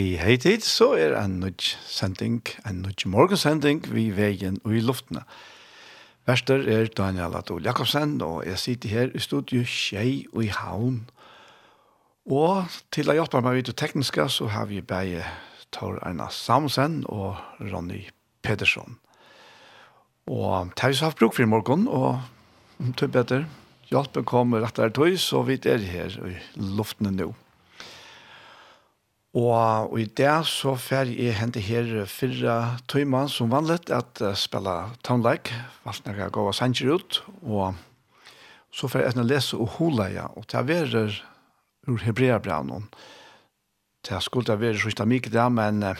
Hei, hei tid, så er en nødj sending, en nødj morgensending vi veien og i luftene. Verster er Daniel Adol Jakobsen, og jeg sitter her i studio Kjei og i Havn. Og til å hjelpe meg vidt og tekniske, så har vi begge Tor Erna Samsen og Ronny Pedersen. Og det har vi så haft bruk for i morgen, og om tog bedre, hjelpen kommer rett og slett, så vi er her i luftene nå. Og, og i det så fer jeg hente her fyrre tøyman som vanligt at uh, spela townlike, hva som jeg går og sanger ut, og så fer jeg lese og hula ja, og til jeg verer ur hebreabraunen. Til jeg skulle det være så mye det, men uh,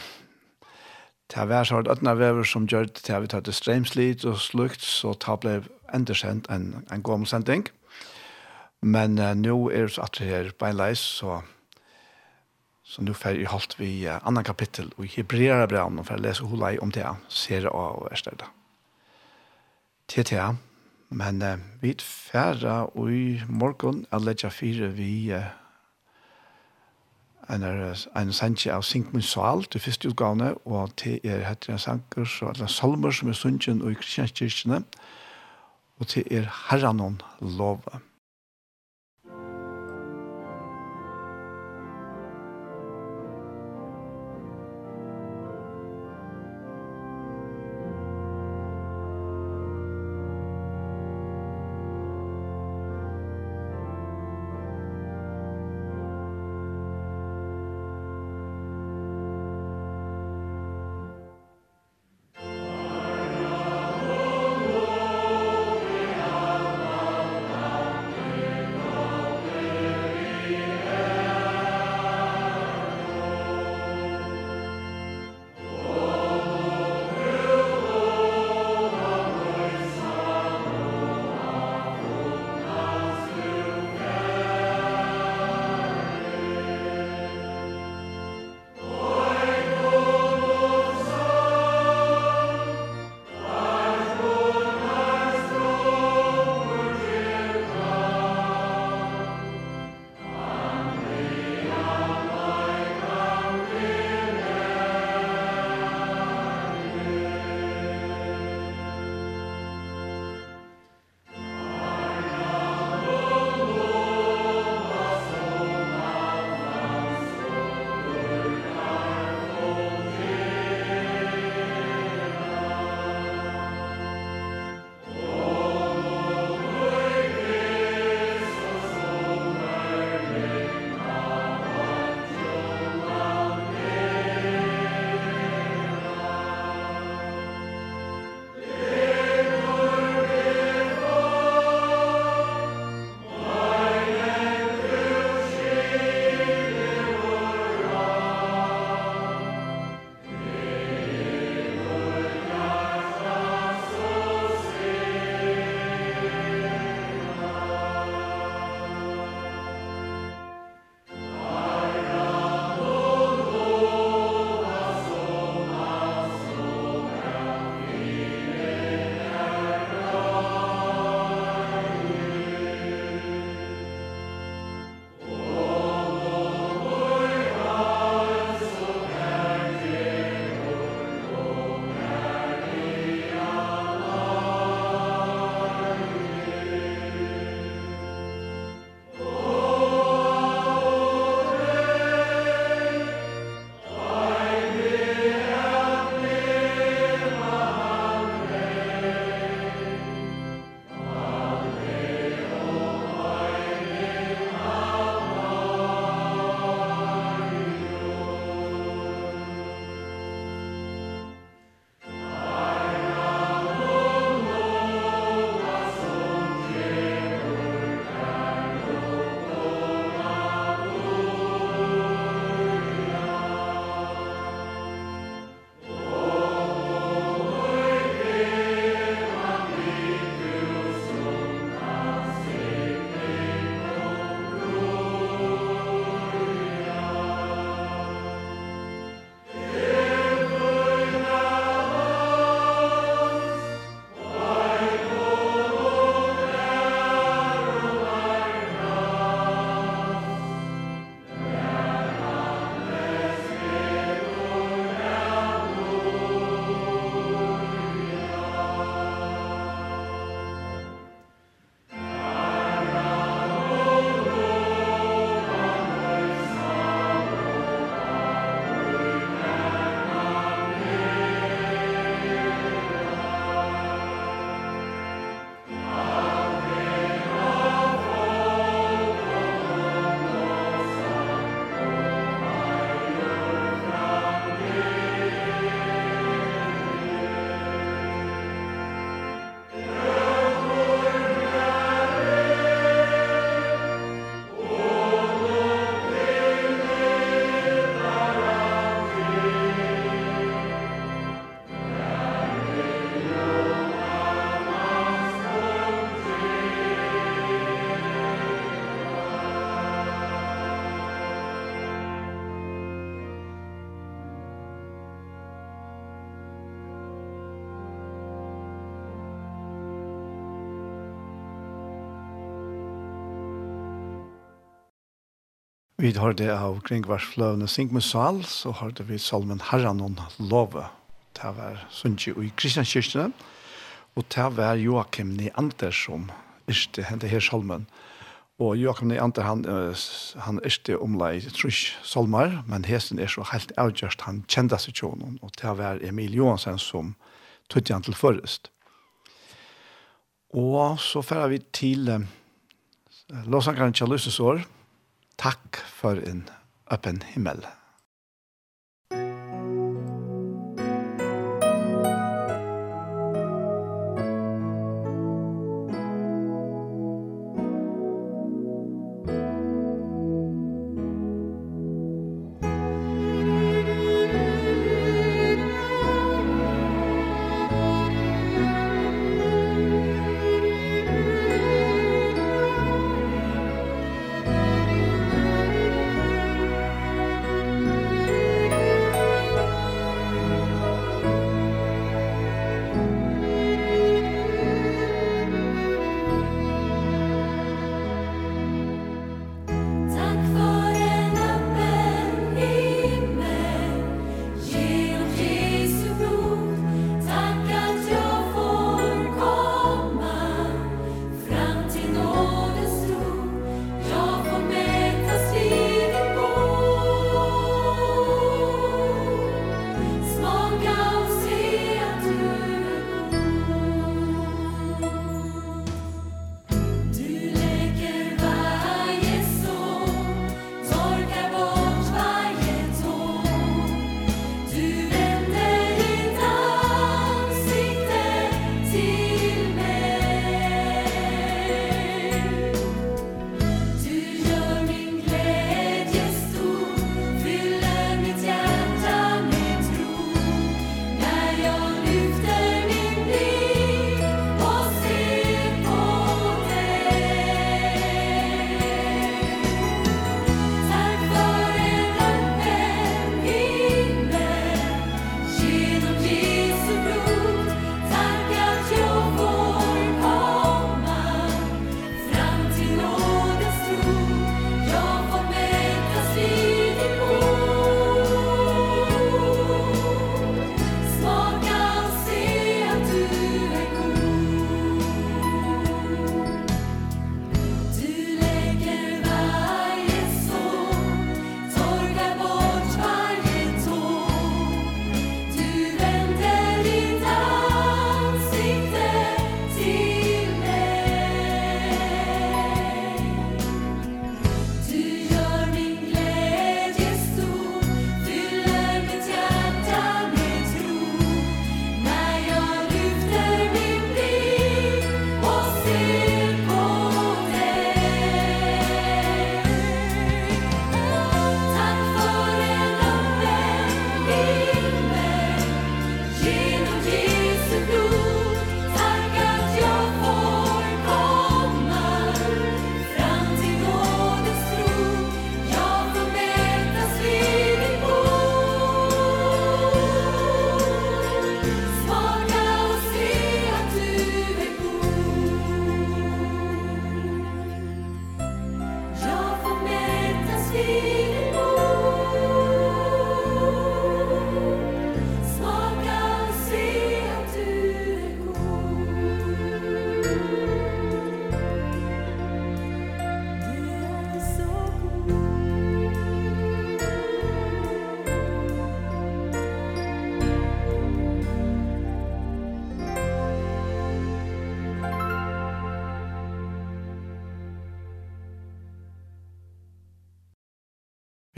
til jeg verer så har det øtna vever som gjør det til jeg vil ta det strømslit og slukt, så ta ble endersendt en, en god omsending. Men uh, nå er det så at det her beinleis, så... So Så nu får vi holdt vi uh, annan kapitel i Hebreera brevn och för att läsa hur om det ser av er är ställda. TTA. Men uh, vi färra og i morgon att lägga fyra vi uh, en er en sanje av Sinkmun Sval til første utgavne, og til er heter en sanker, så alle salmer som er sunnkjen og i kristianskirkene, og til er herranon love. Vi har det av kringvarsfløvene Sink med Sal, så har det vi salmen Herranon Love. Det var Sundje i Kristianskirkene, og det var Joachim Neander som ikke hendte her salmen. Og Joachim Neander, han, han ikke omlai trus salmer, men hesten er så helt avgjørst, han kjenda situasjonen, og det var Emil Johansen som tog han til forrest. Og så færer vi til eh, Låsankaren Kjallusens år, Takk for en öppen himmel.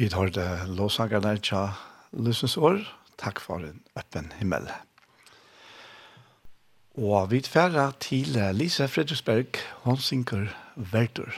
Vi tar det låsangerne tja lysens år. Takk for en øppen himmel. Og vi tar til Lise Fredriksberg, hun synker Vertur.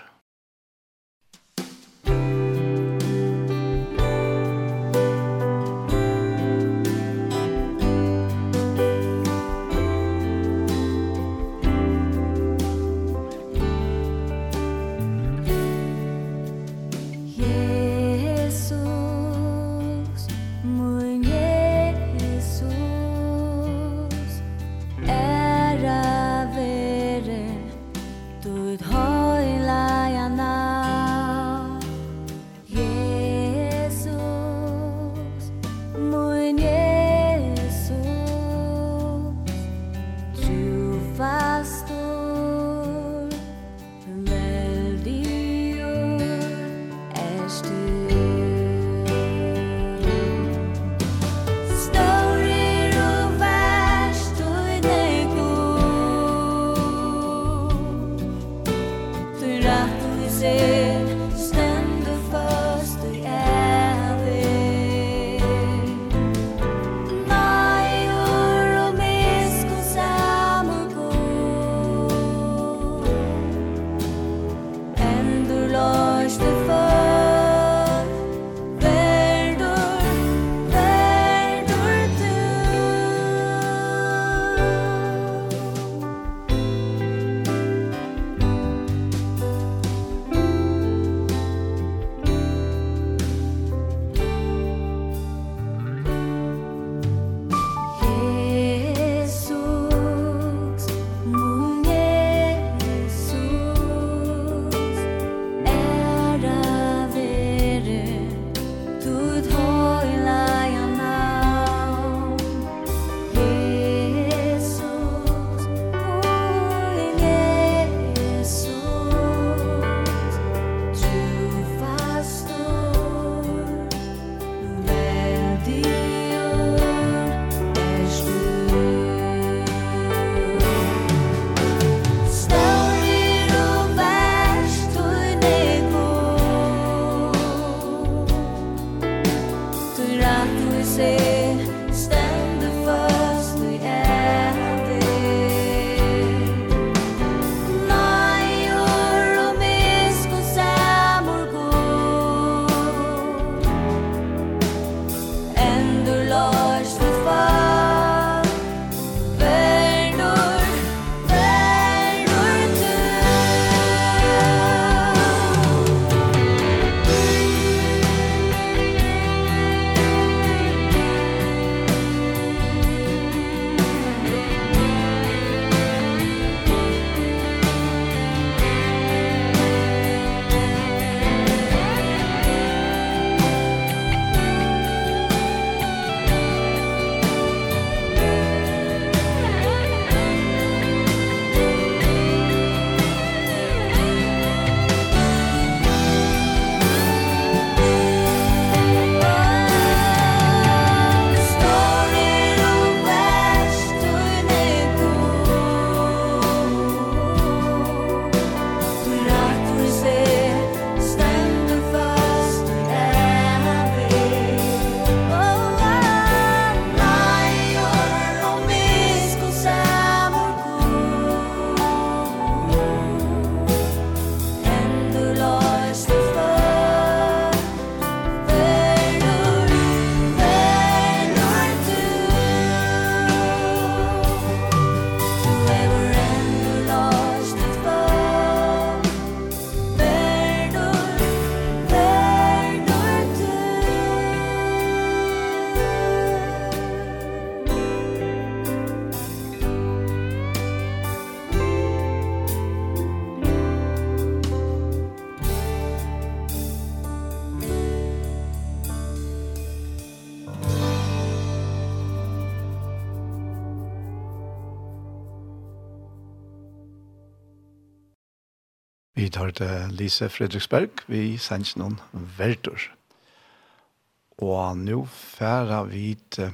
til Lise Fredriksberg, vi sender noen verter. Og nå færer vi til,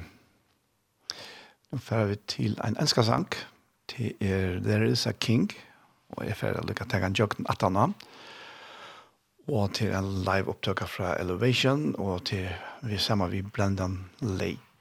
nå færer vi til en ønska sang, til er There is a King, og jeg færer lykke til en jøkken at han og til en live opptøkker fra Elevation, og til vi sammen vi Brendan Lake.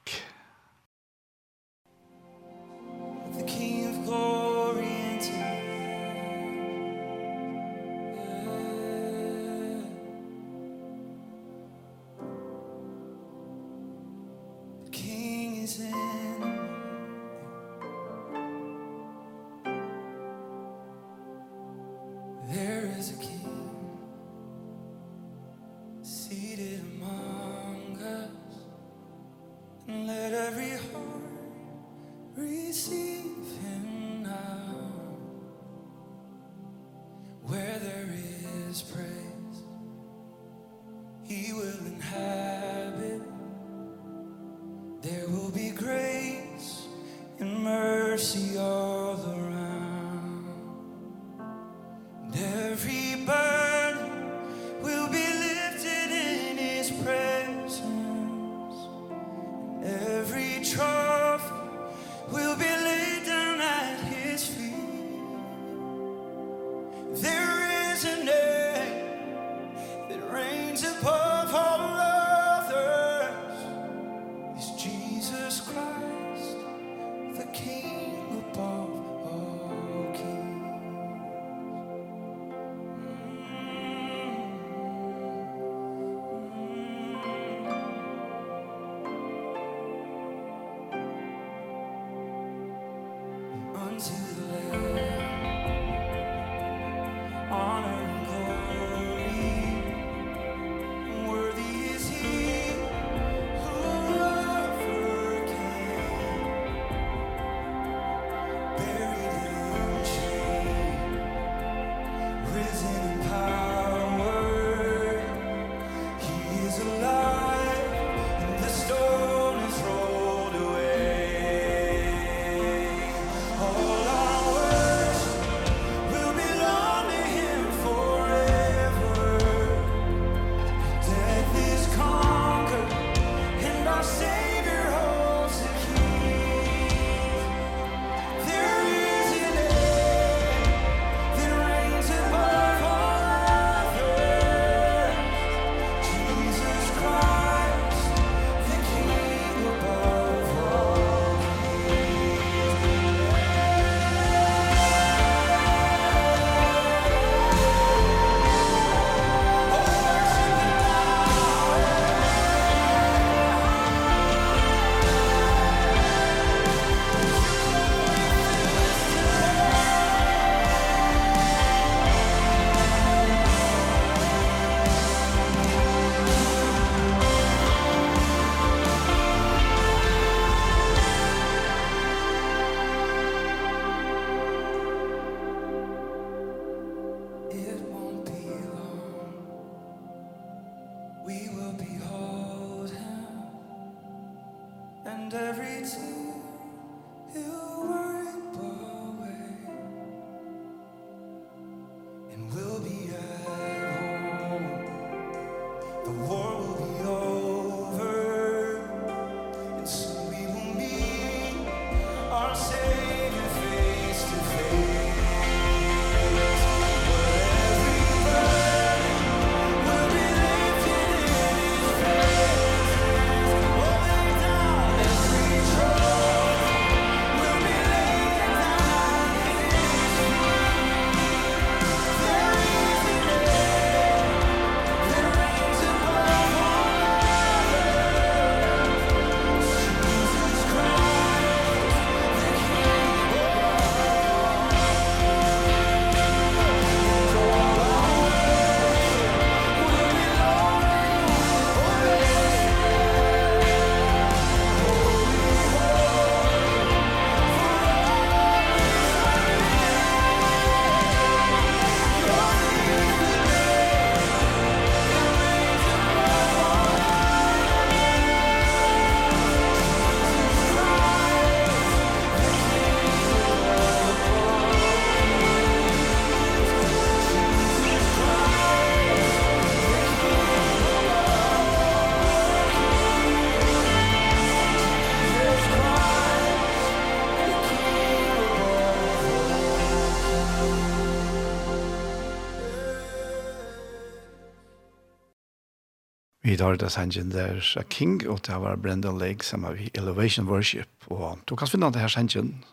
har det sangen der A King, og det var Brendan Lake som har Elevation Worship. Og du kan finne det her sangen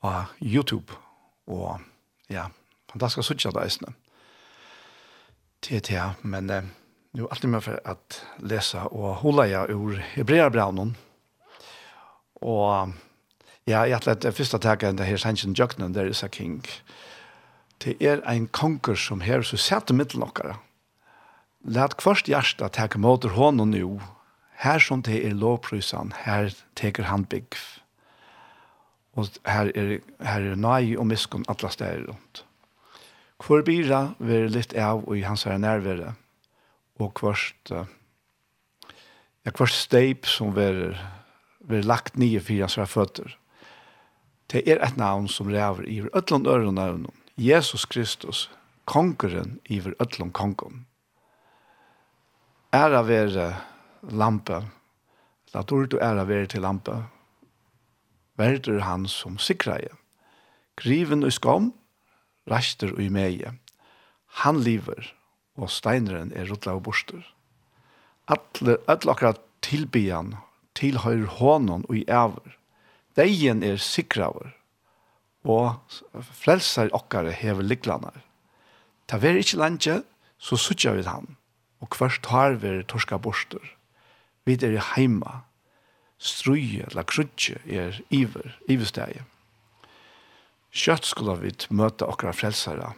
på YouTube. Og ja, fantastisk å sitte det eisene. Til til, men eh, nu alltid med for at lese og holde jeg ur Hebreabraunen. Og ja, jeg har at det første taket det her sangen Jøknen, der is A King. Det er en konger som her, så satt i midten Lat kvart hjärsta täcka motor honom nu. Här som det är lovprysan, här teker han bygg. Och här är, här är naj och miskon alla städer runt. Kvar bira var lite av och i hans här närvare. Och kvart, uh, ja, kvart steip som var, var lagt nio för hans här fötter. Det är ett namn som räver i ötlund öron Jesus Kristus, konkurren i ötlund konkurren ära vere lampe. La du ära vere til lampe. Verder han som sikreie. Griven og skam, raster og meie. Han lever, og steineren er rotla og borster. Atle, atle akkurat tilbyan tilhøyr hånden og i æver. Deien er sikraver, og frelser okkare hever liklanar. Ta ver ikkje landje, så sutja vi han og kvart har vi torska borster. Vi er heima, struje la krutje er iver, iverstegi. Kjøtt skulle vi møte okra frelsere,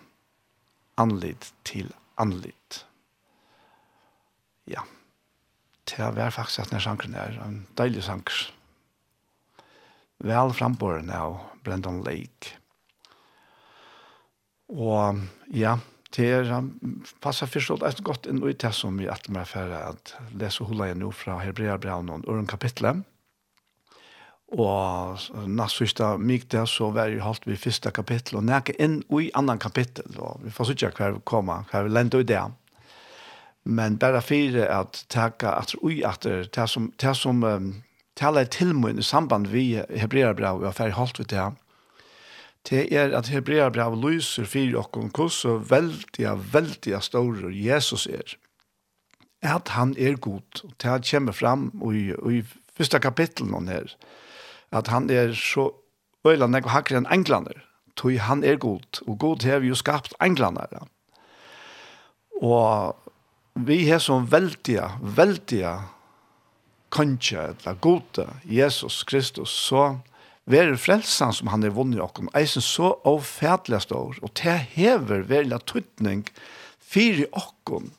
anlid til anlid. Ja, det var faktisk at denne sjankeren er en deilig sjanker. Vel frambåren av Brendan Lake. Og ja, det er, han passer forstått et godt inn i det som vi at med for at lese hula igjen nå fra Hebrea Hebreabraun og Øren kapitlet. Og næst sørste myk det så var jo holdt vi første kapittel og nægge inn i annan kapittel. Og vi får sikkert hver vi kommer, hver vi lente i det. Men bare fire at takke at ui at det som, det som um, taler til mun i samband vi Hebrea Hebreabraun og affære holdt vi det det er at Hebreabrev lyser fyrir okkon kos så veldig, veldiga store Jesus er. At han er god. Det kommer fram i, i første kapitlen her. At han er så øyland og hakker enn englander. tog han er god. Og god har vi jo skapt englander. Og vi har som veldig, veldig kanskje, eller gode, Jesus Kristus, så være frelsen som han er vunnet i okken, eisen så avfædelig stor, og det hever veldig tøytning for okken,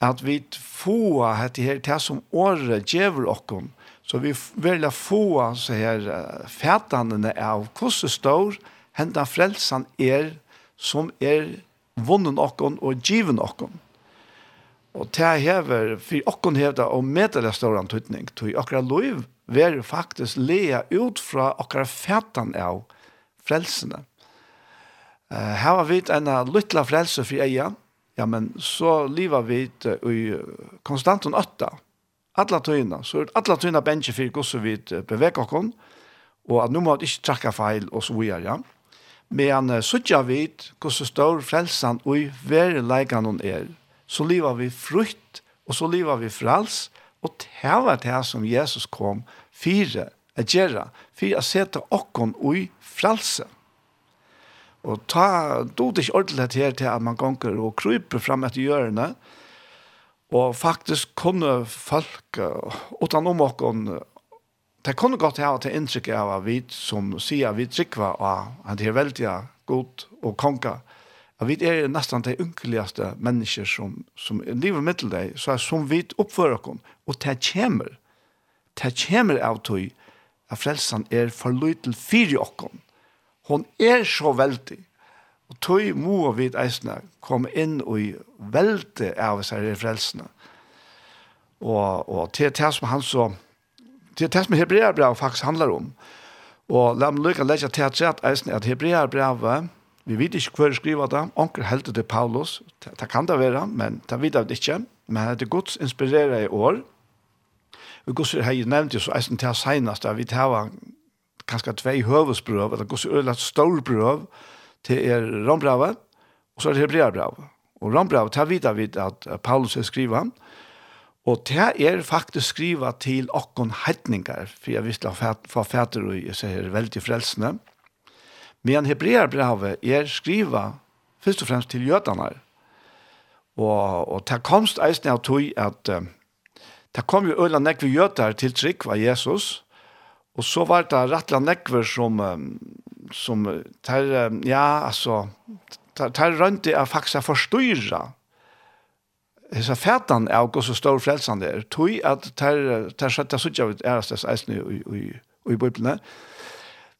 at vi få hette her, det som året gjør okken, så vi veldig få så her fædene av hvordan stor hendan frelsen er, som er vunnen okken og given okken. Og det hever, for okken hever det, og medelig stor antydning, tog akkurat lov, ver faktisk lea ut fra akkurat fætan av frelsene. Uh, her var vi en lytla frelse for eia, ja, men så liva vi i konstanten åtta, alla tøyna, så er alla tøyna bensje for gosse vi beveger oss, og at nå må vi ikke trakka feil, og så videre, ja. Men uh, suttja vi gosse stor frelsan og i veri leikan er, så liva vi frukt, og så liva vi frals, og det var det som Jesus kom, fire a gjerra, fire a seta okkon ui fralse. Og ta, do det ikke ordentlig her til at man gonger og kryper fram etter hjørne, og faktisk kunne folk utan om okkon Det kunne godt ha til inntrykk av at vi som sier vi trykva av at det er veldig god og konga. At vi er nesten de unkeligaste mennesker som, som lever mitt deg, så er som vi oppfører oss, og det kommer det kommer av tog at frelsen er for til fire åkken. Hon er så veldig. Og tog må vi eisene komme inn og velte av seg i frelsene. Og, og til det som han så, til det som Hebreabrevet faktisk handler om, og la meg lykke legge til at sett eisene at Hebreabrevet, vi vet ikke hva skriver det, onker heldte til Paulus, det, det kan det være, men det vet vi ikke, men det er Guds inspireret i år, Og gus har jeg nevnt jo så eisen til senast, at vi tar kanskje tvei høvesbrøv, eller gus øyla stålbrøv til er rombrøvet, og så er det hebreabrøvet. Og rombrøvet tar videre vidt at Paulus er skriva, og det er faktisk skriva til okkon heitningar, for jeg visste at for fæter og jeg ser veldig frelsende. men hebreabrøvet er skriva først og fremst til jødene, og, og det komst eisen av tog at Uh, Det kom jo øyla nekve gjøter til trygg av Jesus, og så var det rettla nekve som, som ter, ja, altså, ter, ter rønte jeg faktisk forstyrra hesa fætan er og så stor frelsan der. Tui at ter ter skjøtta søkja ut ærastes eisne i i i bøblene.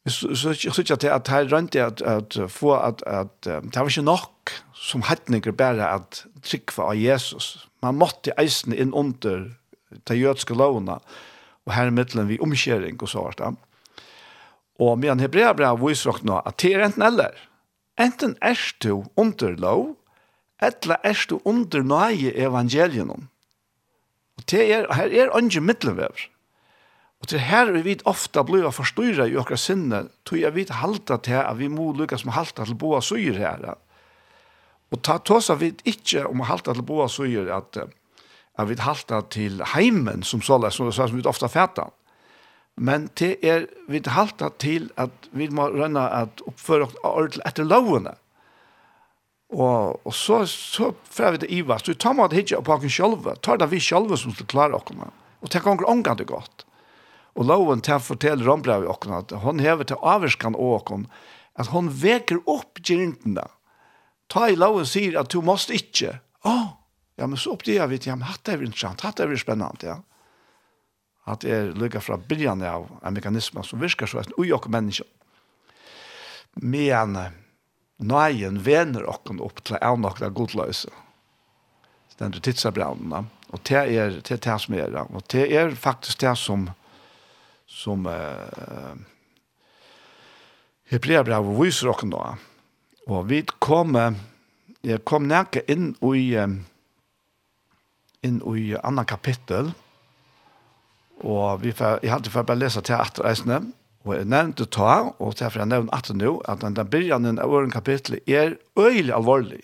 Så søkja til at ter rønti at at få at at det var ikkje nok som hetninger berre at trykva av Jesus. Man måtte eisne inn under ta jødiske lovene, og her i middelen vi omkjering og så hvert. Og med en hebrea brev viser dere nå at det er enten eller. Enten er du under lov, eller er du under nøye evangelien. Og det er, her er andre middelvever. Og til her vi vet ofte blir jeg forstyrret i åkere sinne, tog jeg vet halte til at vi må lykkes med halte til boa søyer her. Og ta tås av vi ikke om halte til boa søyer at uh, at vi halta til heimen som så så som vi ofta fätta. Men det er vi halta til at vi må rønna at oppføre oss etter lovene. Og, og så, så får vi det i vast. Vi tar med det hitje på oss selv. Tar det vi selv som skal klare oss. Og det kan gå det godt. Og loven til å fortelle rombrevet oss at hun hever til avvarskan oss at hun veker opp gjerne. Ta i loven sier at du måste ikke. Åh, oh, Ja, men så oppdager vi til, ja, men hatt er interessant, hatt er spennende, ja. At det er lykket fra byrjan av en mekanisme som virker så etter ui okker mennesker. Men nøyen vener okken opp til av nokla godløse. Den er tidsabrannene. Og det er det, er det som er det. Og det er faktisk det som som uh, Hebreabrev viser okken da. Og vi kom, jeg kom nærke inn i um, inn i annan kapittel. Og vi får, jeg hadde for bare lese til at reisene, og jeg nevnte ta, og til at jeg nevnte at nå, at den begynnelsen av åren kapittel er øyelig alvorlig.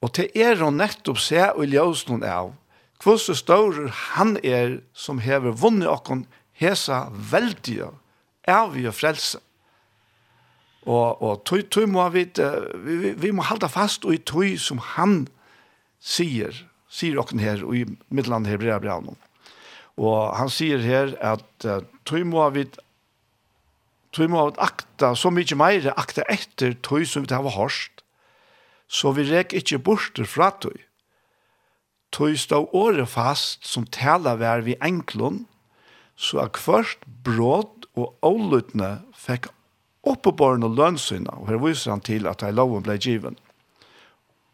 Og til er å nettopp se og ljøse noen av, hvordan større han er som hever vunnet åkken, hesa veldige av vi frelse. Og, og tøy, tøy må vi, vi, vi, vi må halda fast og i tøy som han sier, sier åkken her, og i middeland her brev jeg Og han sier her at uh, tog må vi tog må akta så mykje meir, akta etter tog som vi har hørst, så vi rek ikkje bort fra tog. Tog stå året fast som taler vær vi enklån, så at først bråd og ålutne fikk oppeborne lønsyna, og her viser han til at loven ble given,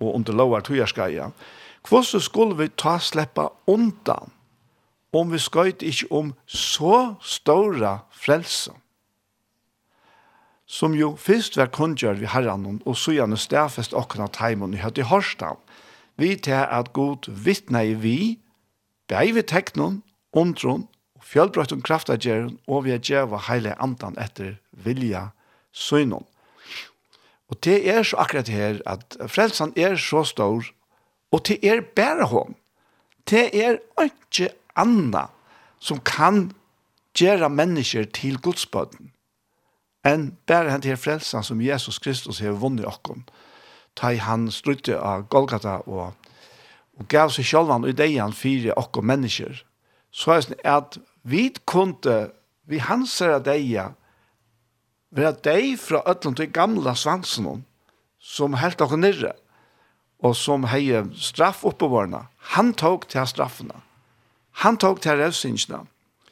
og under lovar togjerskeia, ja Hvordan skulle vi ta sleppa undan om vi skøyt ikke om så stora frelse? Som jo først var kundgjør vi herren og så gjerne stedfest åkna teimen i høyt i Horsdal. Vi til at god vittne i vi, bei vi teknon, undron, og fjellbrøtten kraftagjeren, og vi er djeva heile andan etter vilja søgnon. Og det er så akkurat her at frelsen er så stor Og til er bare hon. Til er ikke anna som kan gjøre mennesker til godsbøten. enn bare han til frelsen som Jesus Kristus har vunnet okkom. Ta i han strutte av Golgata og, og gav seg selv han og ideen fire okkom mennesker. Så er det at vi kunne, vi hanser av deg, være deg fra øtlen til gamla svansen som helt okkom nirre og som hei straff oppbevarna. Han tog til straffene. Han tog til revsynsene.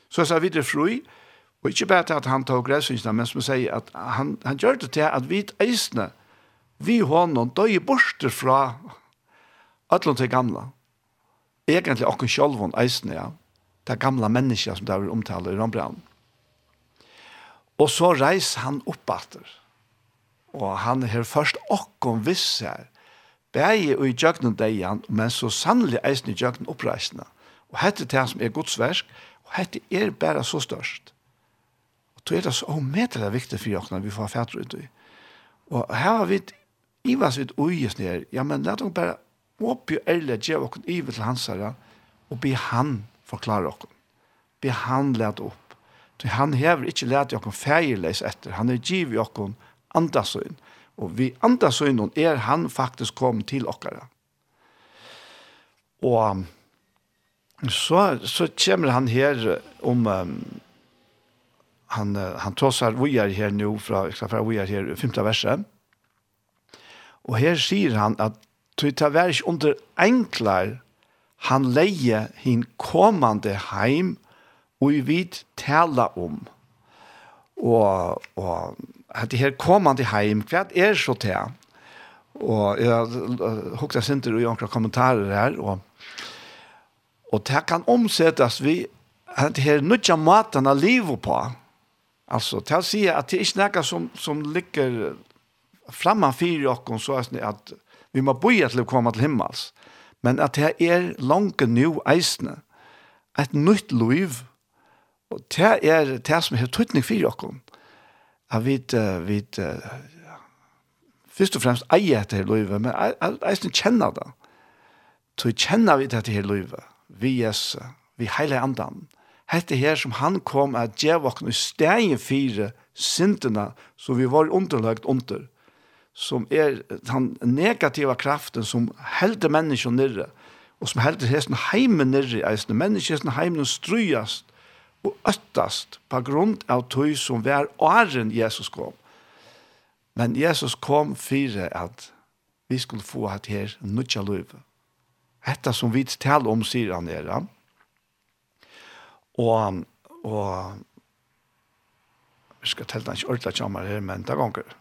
Så jeg sa videre fru, og ikke bare til at han tog revsynsene, men som jeg sier at han, han gjør det til at vi eisene, vi hånden, døg borte fra ætlån til gamla. Egentlig åkken sjølvån eisene, ja. Det gamla mennesker som det er omtalt i Rambraun. Og så reiser han oppatter. Og han har først okken visser bæði og i jøgnum deian, men så sannelig eisen i jøgnum oppreisende. Og hette det som er Guds versk, og hette er bæra så størst. Og då er det så omedelig viktig for jøgnum vi får fætre ut i. Og her har vi i ivas vi ujes nere, ja, men let hon bæra åpig i ærlig gjev okken ivet til hans herre, og be han forklare okken. Be han lede opp. Så han hever ikke lede okken feirleis etter, han er giv i okken andasøyn, Og vi andre sønnen er han faktisk kom til okkara. Og så, så kommer han her om um, han, han trossar vi er her nå fra, fra vi er her femte verset. Og her sier han at du ta vær ikke under enklar han leie hin komande heim og vi vid tala om. Og, og at det her kommande heim, hva er så til? Og jeg hukte sinter og noen kommentarer her, og, og det kan omsettes vi at det her nødja maten av livet på. Altså, til å si at det er ikke noe som, som ligger framfyr okken, så er det at vi må bo til å komme til himmels. Men at det er langt nå eisende, et nytt liv, og det er det som er tøytning for dere, Jeg vet, vet først og fremst eier dette her løyve, men jeg synes kjenner det. Så kjenner vi dette her løyve, vi er vi heilig andan. Hette her som han kom at djevåkne i stegen fire syndene, som vi var underlagt under, som er den negativa kraften som helder mennesker nirre, og som helder hesten heimen nirre, eisne mennesker hesten heimen strøyast, og øttast på grunn av tøy som var åren Jesus kom. Men Jesus kom fire at vi skulle få hatt her nødja løyve. Hetta som vi taler om, sier han her. Og, og jeg skal telle den ikke ordentlig kjammer her, men det ganger.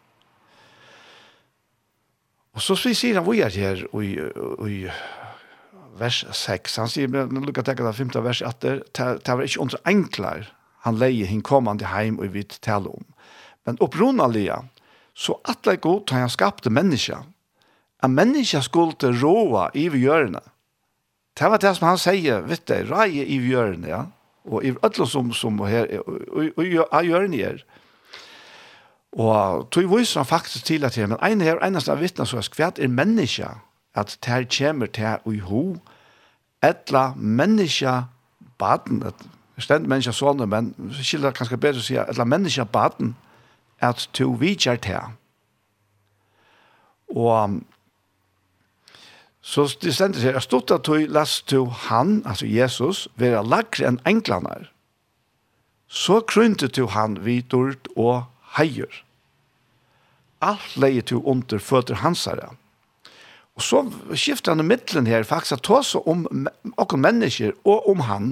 Og så sier han, vi er her, og, og, og vers 6. Han sier, men lukka tekka det femte vers, 8, det, det var ikke under enklar han leie hin kommande heim og vidt tale om. Men opprunalia, så atle god han skapte menneska, at menneska skulle råa i gjørende. Det var det som han sier, vet du, rai i gjørende, ja. Og i alle som, som her, og i gjørende er. Og tog viser han faktisk til at her, men en her, eneste av vittna så er skvært er menneska, at det her kommer til å ho, etla menneska baden, et stend menneska sånne, men skilder kanskje bedre å si, etla menneska baden, at to vidjar til. Og så det stender seg, jeg stod at du lest to han, altså Jesus, være lagre enn englander. Så krynte to han vidort og heier. Alt leier til under føtter hansare. Og så skifter han i midtelen her faktisk at ta seg om okkur mennesker og om han.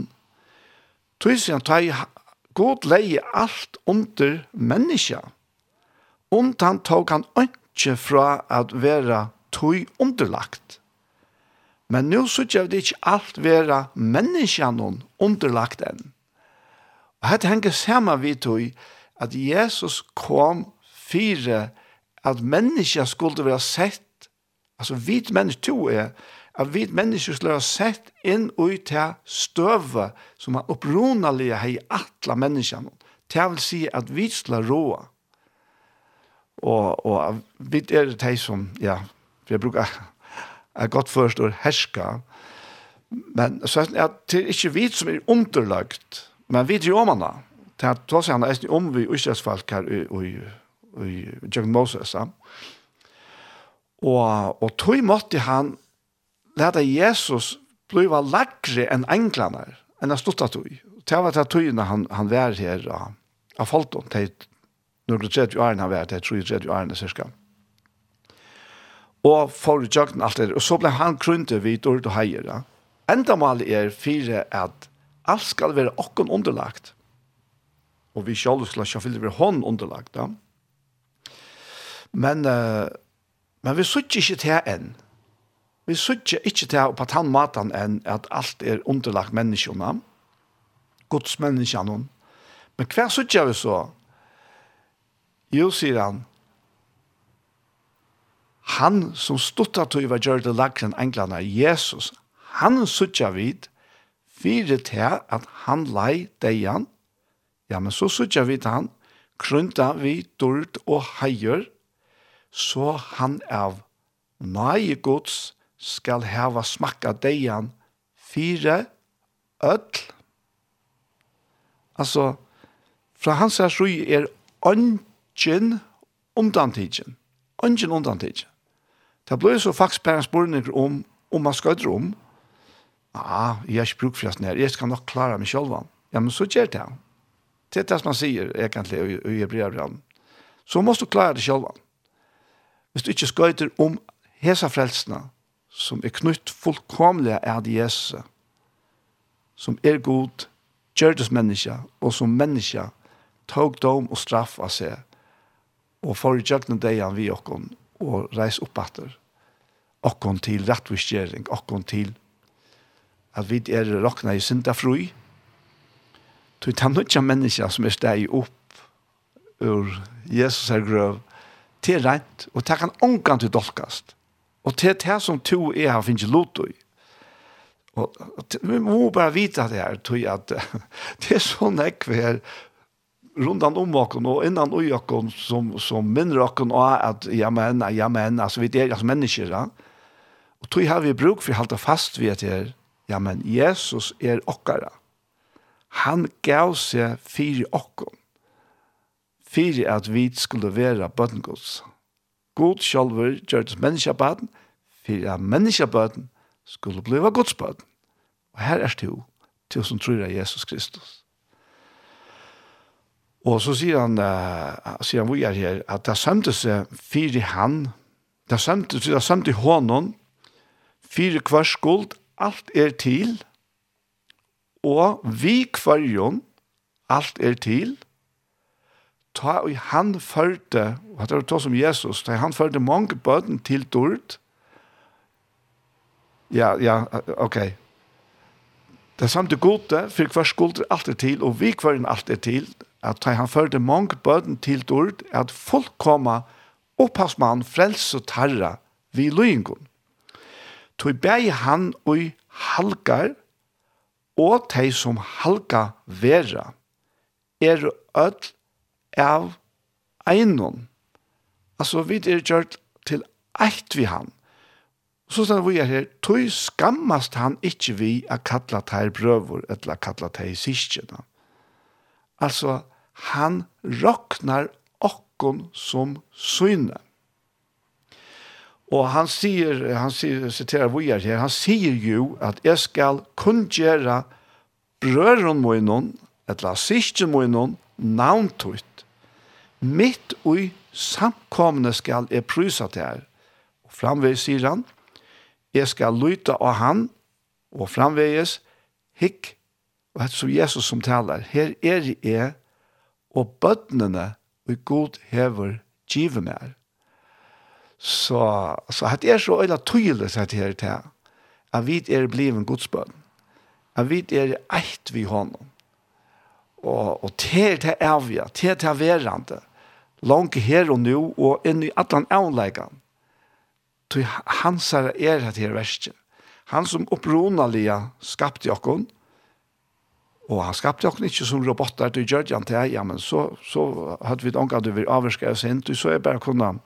Tøysen han tar god leie alt under menneska. Und han tog han ikke fra at være tøy underlagt. Men nå synes jeg det ikke alt være menneska noen underlagt enn. Og dette henger sammen vi tøy at Jesus kom fire at menneska skulle være sett Altså, vi mennesker, to er, at vi mennesker skulle ha sett inn og til støve som er opprunalige hei atla menneskene. Det vil si at vi skulle råa. Og, og vi er det som, ja, for jeg bruker er godt først å herska, men så er det ikke vi som er underlagt, men vi er jo om henne. Det er tross om vi utstresfalk her i, i, i, i Moses, ja. Og, og tog måtte han leta Jesus bliva lagre enn englene, enn han stutta tog. Det var det togene han, han var her av, av Folton, til når det tredje årene han var, det tror jeg tredje årene cirka. Og for jøkken alt det, og så ble han krunte vid dårlig og heier. Ja. Enda målet er fire at alt skal være okken underlagt. Og vi selv skal ikke fylle være hånd underlagt. Ja. Men uh, Men vi suttje ikke til enn. Vi suttje ikke til på tann maten enn at alt er underlagt menneskene, Guds menneskene. Men hva suttje vi så? Jo, sier han, han som stuttet til å gjøre det lagren englene, Jesus, han suttje vi fire til at han lei deian, ja, men så sutja vi til han, krunta vi dård og heier, så han av nøye gods skal heva smakka deian fire öll. Altså, fra hans her så er ønsken undantidgen. Ønsken undantidgen. Det ble så faktisk bare en spørning om om man skal rom. Ja, jeg har ikke brukt for det. Jeg skal nok klare meg selv. Ja, men så gjør det. Det er det som man sier egentlig i Hebreabrann. Så måste du klara det själva hvis du ikke skøyter om hesa frelsene, som er knytt fullkomlig av Jesus, som er god, gjørtes menneske, og som menneske tog dom og straff av seg, og for i døgnet degen vi okkon, og reis opp etter, okkon til rettvisgjering, okkon til at vi er råkna i synda fri, til det er noen mennesker som er steg opp ur Jesus er grøv, til rent, og det kan ångan til dolkast. Og til det som to er har finnes lot i. Og, vi må bare vite det her, tror jeg, at det er sånn ekve her, rundan om okken og innan ui okken som, som minner okken og at ja men, ja men, altså vi er altså mennesker, ja. Og tog har vi bruk for å holde fast ved at her, ja men, Jesus er okkara. Han gav seg fire okken fyrir at vi skulle være bøtengods. God sjálfur gjørtes menneskebøtten, fyrir at menneskebøtten skulle blive godsbøtten. Og her er du, til som tror av Jesus Kristus. Og så sier han, uh, sier han vi er her, at det sømte seg fyrir han, det sømte seg, det sømte hånden, fyrir hver skuld, alt er til, og vi kvarjon, alt er til, ta og han førte, og det er to som Jesus, ta han førte mange bøten til dørt. Ja, ja, ok. Det er samt det gode, for hver skuld er alltid til, og vi hver er til, at ta han førte mange bøten til dørt, at folk kommer opphavsmann, frelse og tarra, vi løyngon. Tog bæg han og halgar, og de som halga vera, er ødel av einon. Altså, vi er gjort til eit vi han. Så sånn vi er her, tog skammast han ikkje vi a kalla teir brøvor, eller a kalla teir sistjena. Altså, han roknar okkon som syne. Og han sier, han sier, siterar vi er her, han sier jo at jeg skal kun brøron moinon, eller sistjen moinon, navntut mitt ui samkomne skal jeg prysa til her. Og framveis sier han, jeg skal lyta av han, og framvegis, hikk, og hette som Jesus som taler, her er jeg, og bøttene og god hever give mer. Så, så hette er så øyla tydelig sett her til, at vi er blivet godsbønn, at vi er eit vi hånden. og, og til det er vi, til det er langt her og nu, og inn i atlan avleikene. Til hans er er et her verste. Han som opprunalige skapte jokken, og han skapte jokken ikke som robotar du gjør han til, ja, men så, så hadde vi et omgang du vil avvarske oss inn, så er bare kunne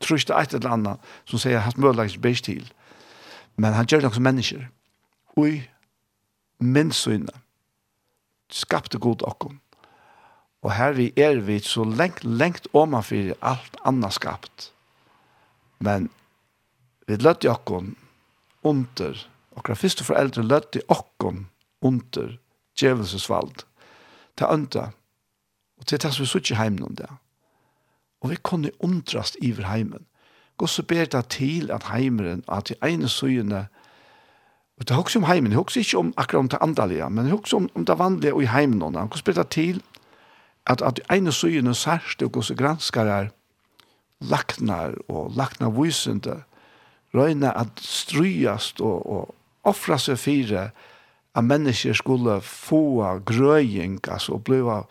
truste et eller annet som sier hans mødelags beis til. Men han gjør det som mennesker. Ui, minnsynene skapte god okken. Og her vi er vi så lengt, lengt omanfyrir alt anna skapt. Men vi løtte okkon under, okra fyrste foreldre løtte okkon under djevelsesvald. til ønta. Og til tess vi suttje heimen om det. Og vi kunne undrast iver heimen. Gå så ber det til at heimeren, at de ene søgjene, og det er også om heimen, det er også ikke om akkurat om det andalige, men det er også om, om det vanlige og i heimen. Gå så ber det til at, at ene søyene særst og hos granskar er laknar og laknar vysende røyna at strujast og, og offra seg fire at mennesker skulle få grøying, altså bliva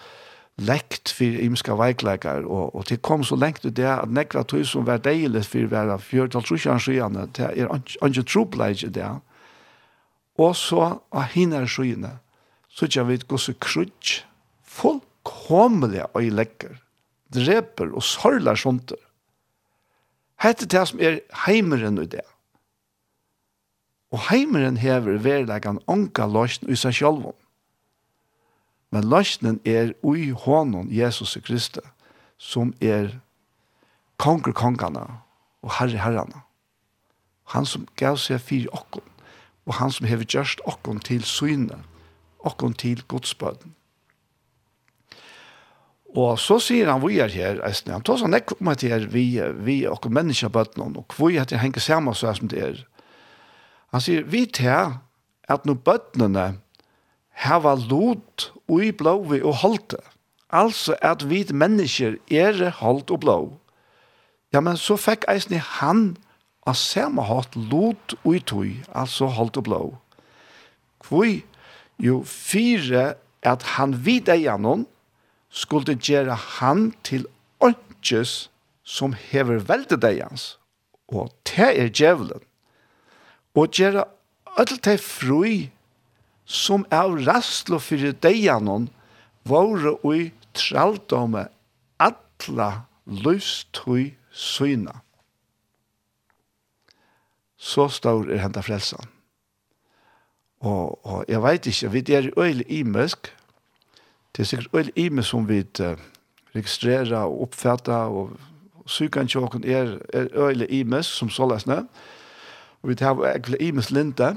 lekt for imska veikleikar, og, og til kom så lengt ut det at nekva tog som var deilig for å være fjørtal trusjan skyene, det er ikke trobleik i det. Og så av hinner skyene, så ikke vi gosse krutsk, full komelig og lekker, dreper og sørler sånt. Hette det som er heimeren i det. Og heimeren hever verleggen anka løsjen i seg selv. Men løsjen er ui hånden Jesus Kristus, som er konger kongene og herre herrene. Han som gav seg fire okken, og han som hever gjørst okken til syne, okken til godsbøden. Og så sier han vi er her, eisne. han tar sånn ekk om at her, vi, vi og mennesker bøttene, og hvor er det henger sammen så er som det er. Han sier, vi tar at når bøttene hava lot og i blåvi og halte, altså at vi mennesker er holdt og blå, ja, men så fikk eisne han av samme hatt lot og i tøy, altså holdt og blå. Hvor jo fire at han vid eier noen, skulle gjøre han til åndkjøs som hever veldig deg hans. Og det er djevelen. Og gjøre alt det fri som er rastlo fyrir hans våre og i traldomme atla lystøy syna. Så stor er henta frelsen. Og, og jeg veit ikke, vi er øyelig imesk, det er sikkert øyne i meg som vi uh, registrerer og oppfatter, og, og sykene tjåken er, er øyne i meg som så løsne. Og vi tar egentlig i meg linte,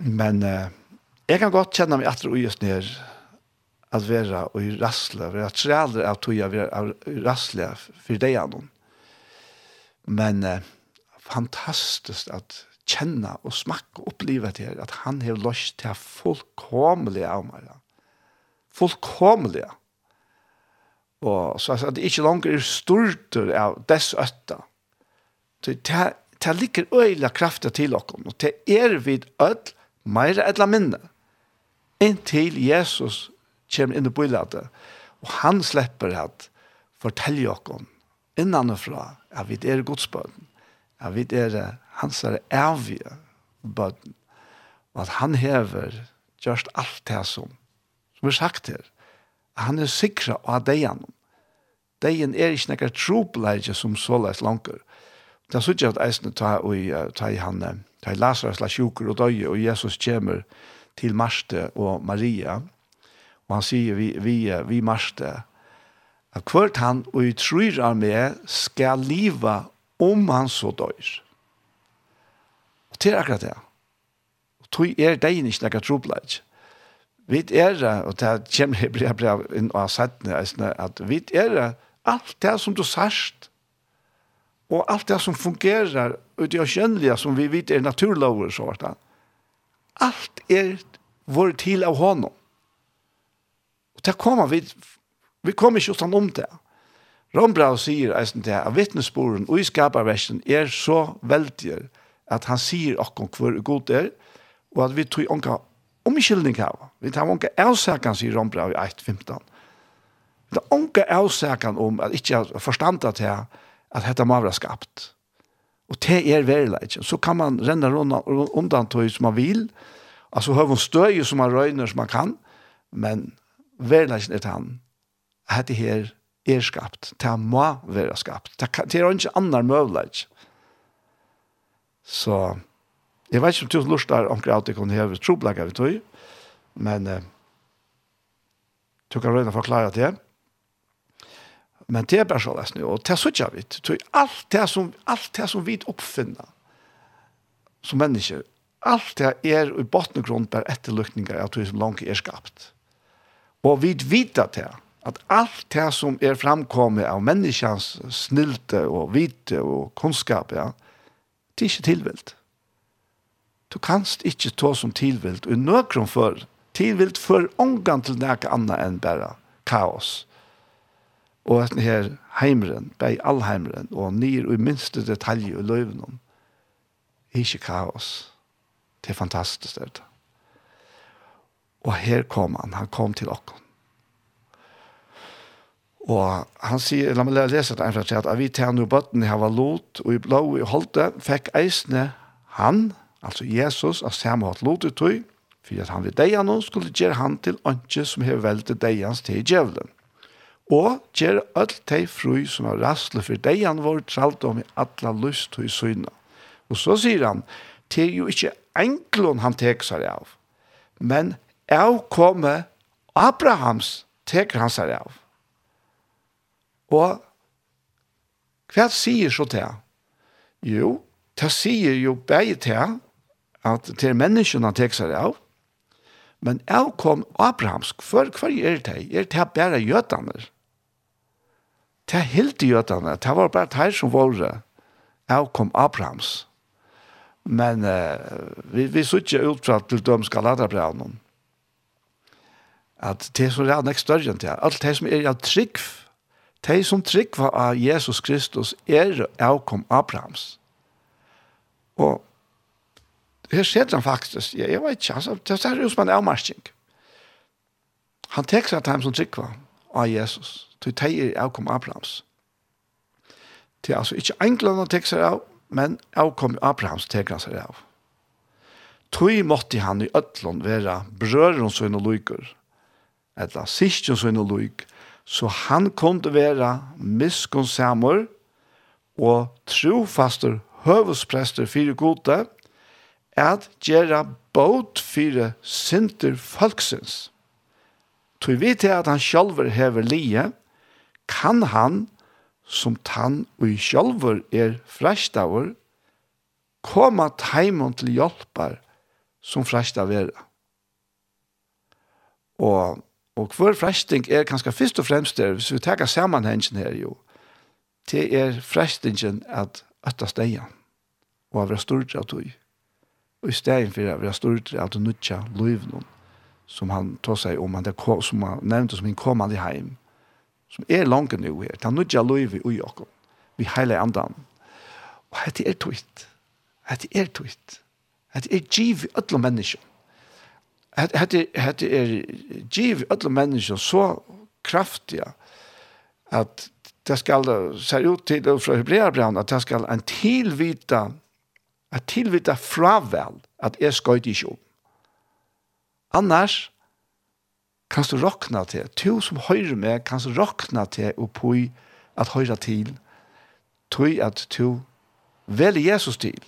men uh, jeg kan godt kjenne meg etter og gjøres ned at være og i rassle, være trealer av tog jeg være i rassle for deg av noen. Men uh, fantastisk at kjenne og smakke og oppleve til at han har løst til å fullkomlig av meg. Ja fullkomliga. Og så at det ikke langer er stort av dess øtta. Så det, det ligger øyla krafta til okkom, og det er vid ødel meira eller minne. Inntil Jesus kommer inn i bøyladet, og han slipper at fortelle okkom innanfra at vi er godsbøden, at vi er hans er evige bøden, og at han hever just alt det som vi sagt her, han er sikra av deian. Deian er ikke nekker trobleidje som såleis langer. Det er så ikke at eisne ta, og, ta i han, ta i Lazarus, la sjuker og døye, og Jesus kommer til Marste og Maria, og han sier vi, vi, vi Marste, at hvert han og i tryr av meg skal liva om han så døyr. Og til akkurat det. Og tog er degen ikke nekker trobleidje. Vi er, og det kommer jeg blir bra inn og settene, at vi er alt det som du sørst, og alt det som fungerer, og det kjennelige som vi vet er naturlover, så var det. Alt er vår til av honom. Og det kommer vi, vi kommer ikke utan om det. Rombrau sier eisen til at vittnesporen og i skaparversen er så veldig at han sier akkurat hvor god er, og at vi tror ikke omkyldning her. Vi tar unge avsakan, sier Rombra i 1.15. Vi tar unge avsakan om at ikke har forstandet til at dette må være skapt. Og det er verileggen. Så kan man renne undan tog som man vil, altså har man støy som man røyner som man kan, men verileggen er det han. Dette her er skapt. Det må være skapt. Det er ikke annen møvlegg. Så... So, Jeg vet ikke om du lustar omkring at jeg kunne heve troblegge vi tog, men eh, du kan røyne forklare det. Men det er bare så løsning, og det er så ikke vidt. Alt det som, alt det som vi oppfinner som mennesker, alt det er i bottengrunn bare etterlykninger av det som langt er skapt. Og vi vet det, at alt det som er framkommet av menneskens snilte og vite og kunnskap, ja, det er ikke tilvilt. Du kanst ikkje ta som tilvilt, og nøkron for tilvilt for ångan til nek anna enn bare kaos. Og at her heimren, bei allheimren, og nir og minste detalj i løyvnum, ikkje kaos. Det er fantastisk det. Og her kom han, han kom til okkon. Og han sier, la meg lese det en at vi tjener jo bøtten i Havalot, og i blå i Holte, fikk eisne han, Altså Jesus av samme hatt lot ut tog, for at han vil deia nå skulle gjøre han til ønske som har velte deians til djevelen. Og gjøre alt de fru som har rastlet for deian vår tralt om i atla lyst til syna. Og så sier han, det er jo ikke enklon han tek seg av, men av komme Abrahams teker han seg av. Og hva sier så til? Jo, det sier jo begge til at til menneskene tek seg av, men av kom Abrahamsk, for hva er det? Er det bare jødene? Det er helt jødene, det var bare det som var det. Av kom Abrahams. Men uh, vi, vi så ikke ut fra til de skal lade brevnen. At det som er nekst større enn det, alt det som er av trygg, det som trygg var av Jesus Kristus, er avkom Abrahams. Og her ser han faktisk, jeg, jeg vet ikke, altså, det er jo som en avmarsking. Han tek seg til som trykva av Jesus, til teier avkom Abrahams. Det er altså ikke enklere han tek seg av, men avkom Abrahams tek han seg av. Tui måtte han i ötlån vera brøren som og lykker, eller sistjen som og lyk, så han kunne vera miskonsamer og trofaster høvesprester fyrir gode, at gjøre båt fire synder folksins. Tui vi til at han sjálfur hever lije, kan han, som tann og i sjálfur er fræstaur, koma taimon til hjelpar som fræsta vera. Og, og hver fræsting er kanskje fyrst og fremst der, hvis vi tar sammanhengen her jo, det er fræstingen at øtta steia og av restordrag tog i stedet for at vi har stort av det nødja løyvnum som han tar seg om, han som han nevnte som en kommande heim, som er langt nu her, han nødja løyvi ui okkom, vi heile andan. Og hette er tøyt, hette er tøyt, hette er giv i ödla menneskje. Hette, er giv i ödla menneskje så kraftiga at det skal, se ut til fra Hebreabraun, at det skal en tilvita at tilvita fravel at jeg skoit ikke om. Annars kan du råkna til, to som høyre med, kan du råkna til og på at høyre til, tog at to velger Jesus til.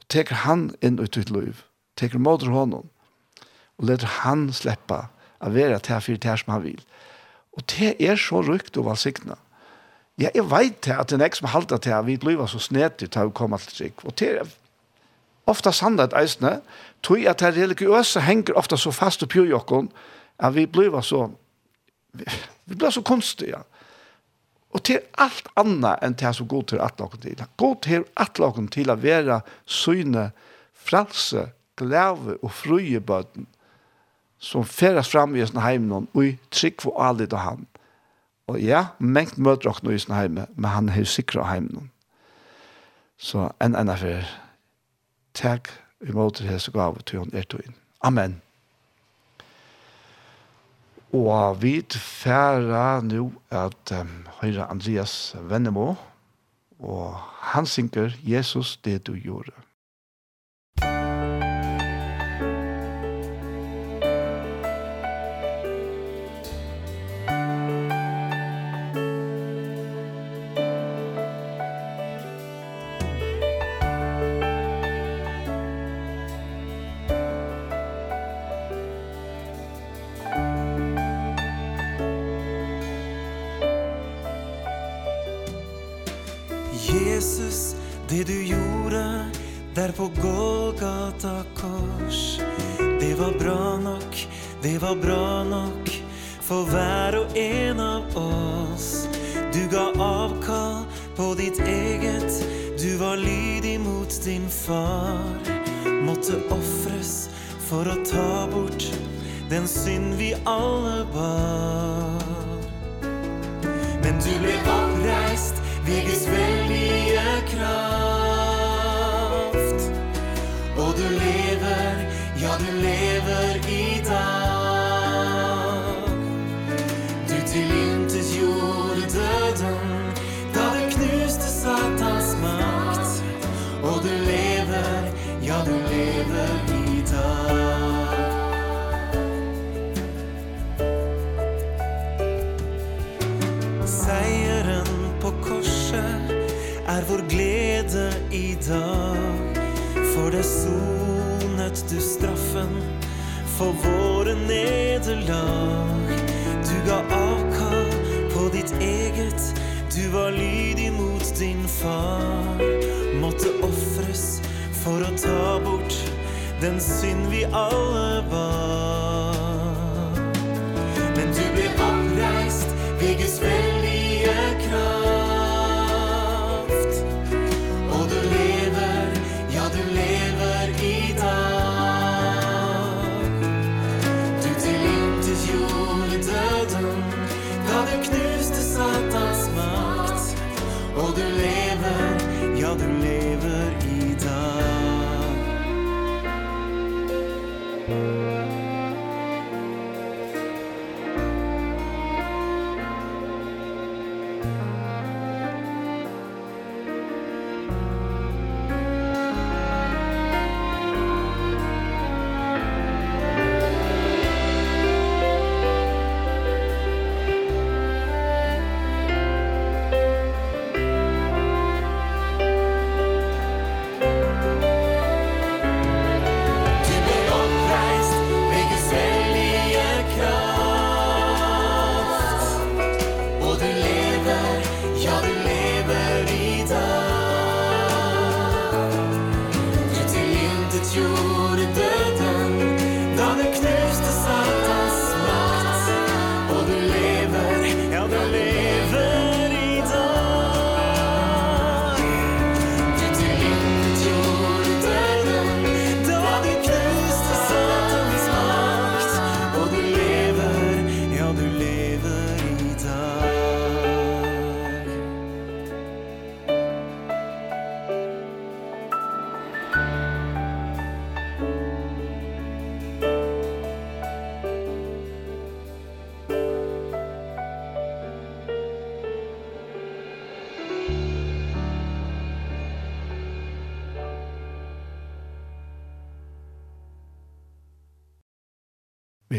Og teker han inn ut ditt liv, teker måter honom, og leter han sleppa av vera til for det som han vil. Og det er så rykt og valsikna. Ja, jeg vet at det er ikke som halter til at vi blir så snedigt til å komme til trygg. Og til ofta sannet eisene, tror at det religiøse henger ofta så fast oppi jokken, at vi blir så, vi blir så kunstige. Og til alt annet enn til som god til atlaken til. God til at atlaken til å være syne, fralse, glæve og fruje bøten, som feres fram i sin heimnån, og i trygg for alle til han. Og ja, mengt møter dere noe i sin heime, men han er har sikret heimen. Så en enn affær, takk imot det hese gav til hun er inn. Amen. Og vi færa nå at um, høyre Andreas Vennemo, og han synker Jesus det du gjorde. For å ta bort den synd vi alle bar. Men du ble oppreist ved Guds veldige kraft. Og du lever, ja du lever dag For det sonet du straffen For våre nederlag Du ga avkall på ditt eget Du var lydig mot din far Måtte offres for å ta bort Den synd vi alle var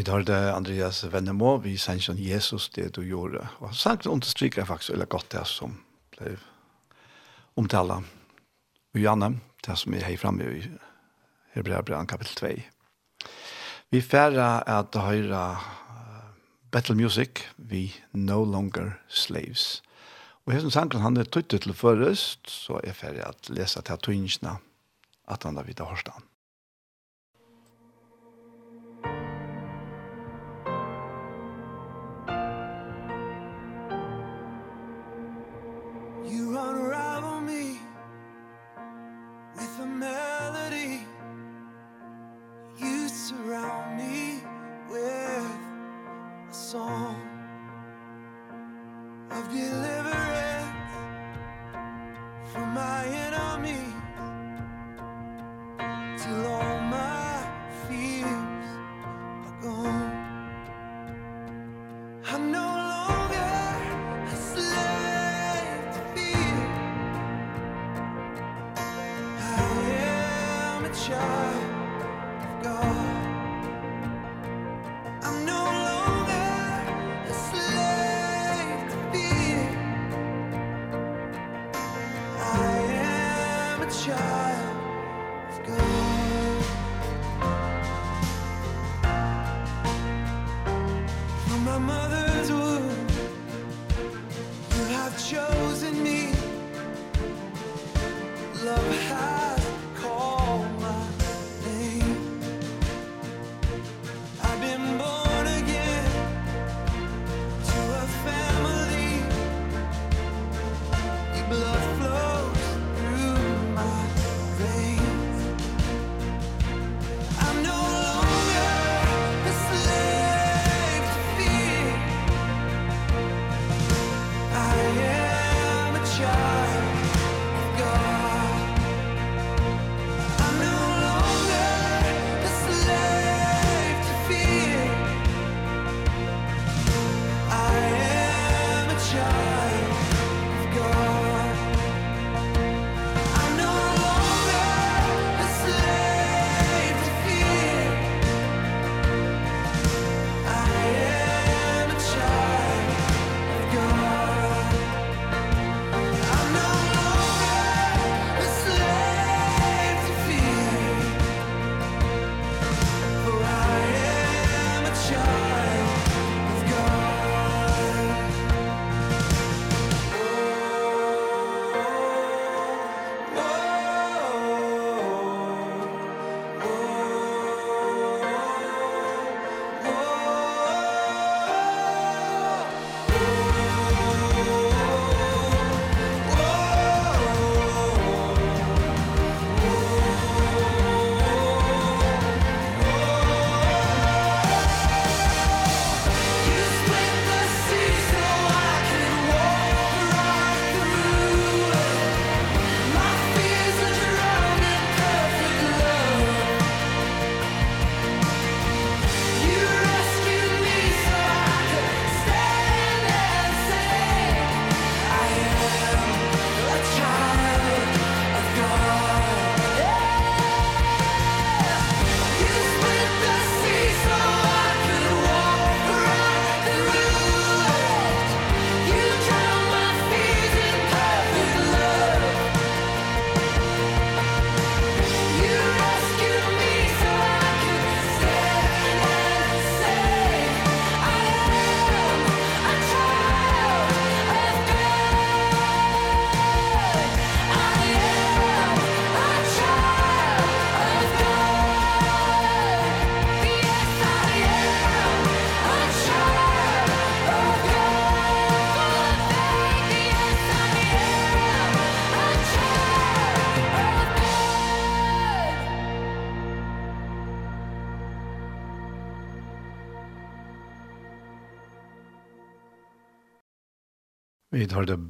Vi tar det Andreas Vennemo, vi sender som Jesus det du gjorde. Og sagt understryker jeg faktisk veldig godt det som ble omtalt. Og Janne, det som er her fremme i Hebreabran kapitel 2. Vi færre at høyre battle music, vi no longer slaves. Og hesten sangen han er tøytet til først, så er færre at lese til tøyningsna at han da vidt av hårstand. surround me with a song. Of deliverance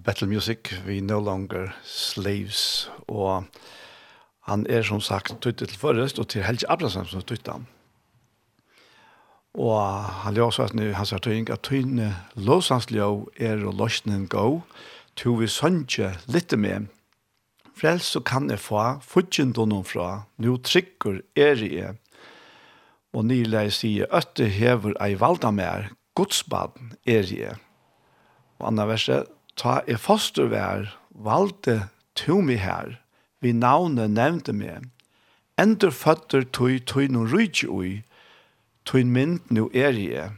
Battle Music, We No Longer Slaves, og han er som sagt tøytet til forrest, og til Helge Abrahamsen som tøytet han. Og han ljóð så at nu hans er tøying at tøyne låsansljóð er og løsnen gå, to vi sønge litt med. Frels så kan jeg få fudgjendunum fra, nu trykker er jeg. Og nylig sier, øtte hever ei valda mer, godsbaden er jeg. Og andre verset, Ta er fostervær, valde to mi her, vi navne nevnte meg. Endur føtter tøy tøy no rujtje ui, tøy mynd nu er je.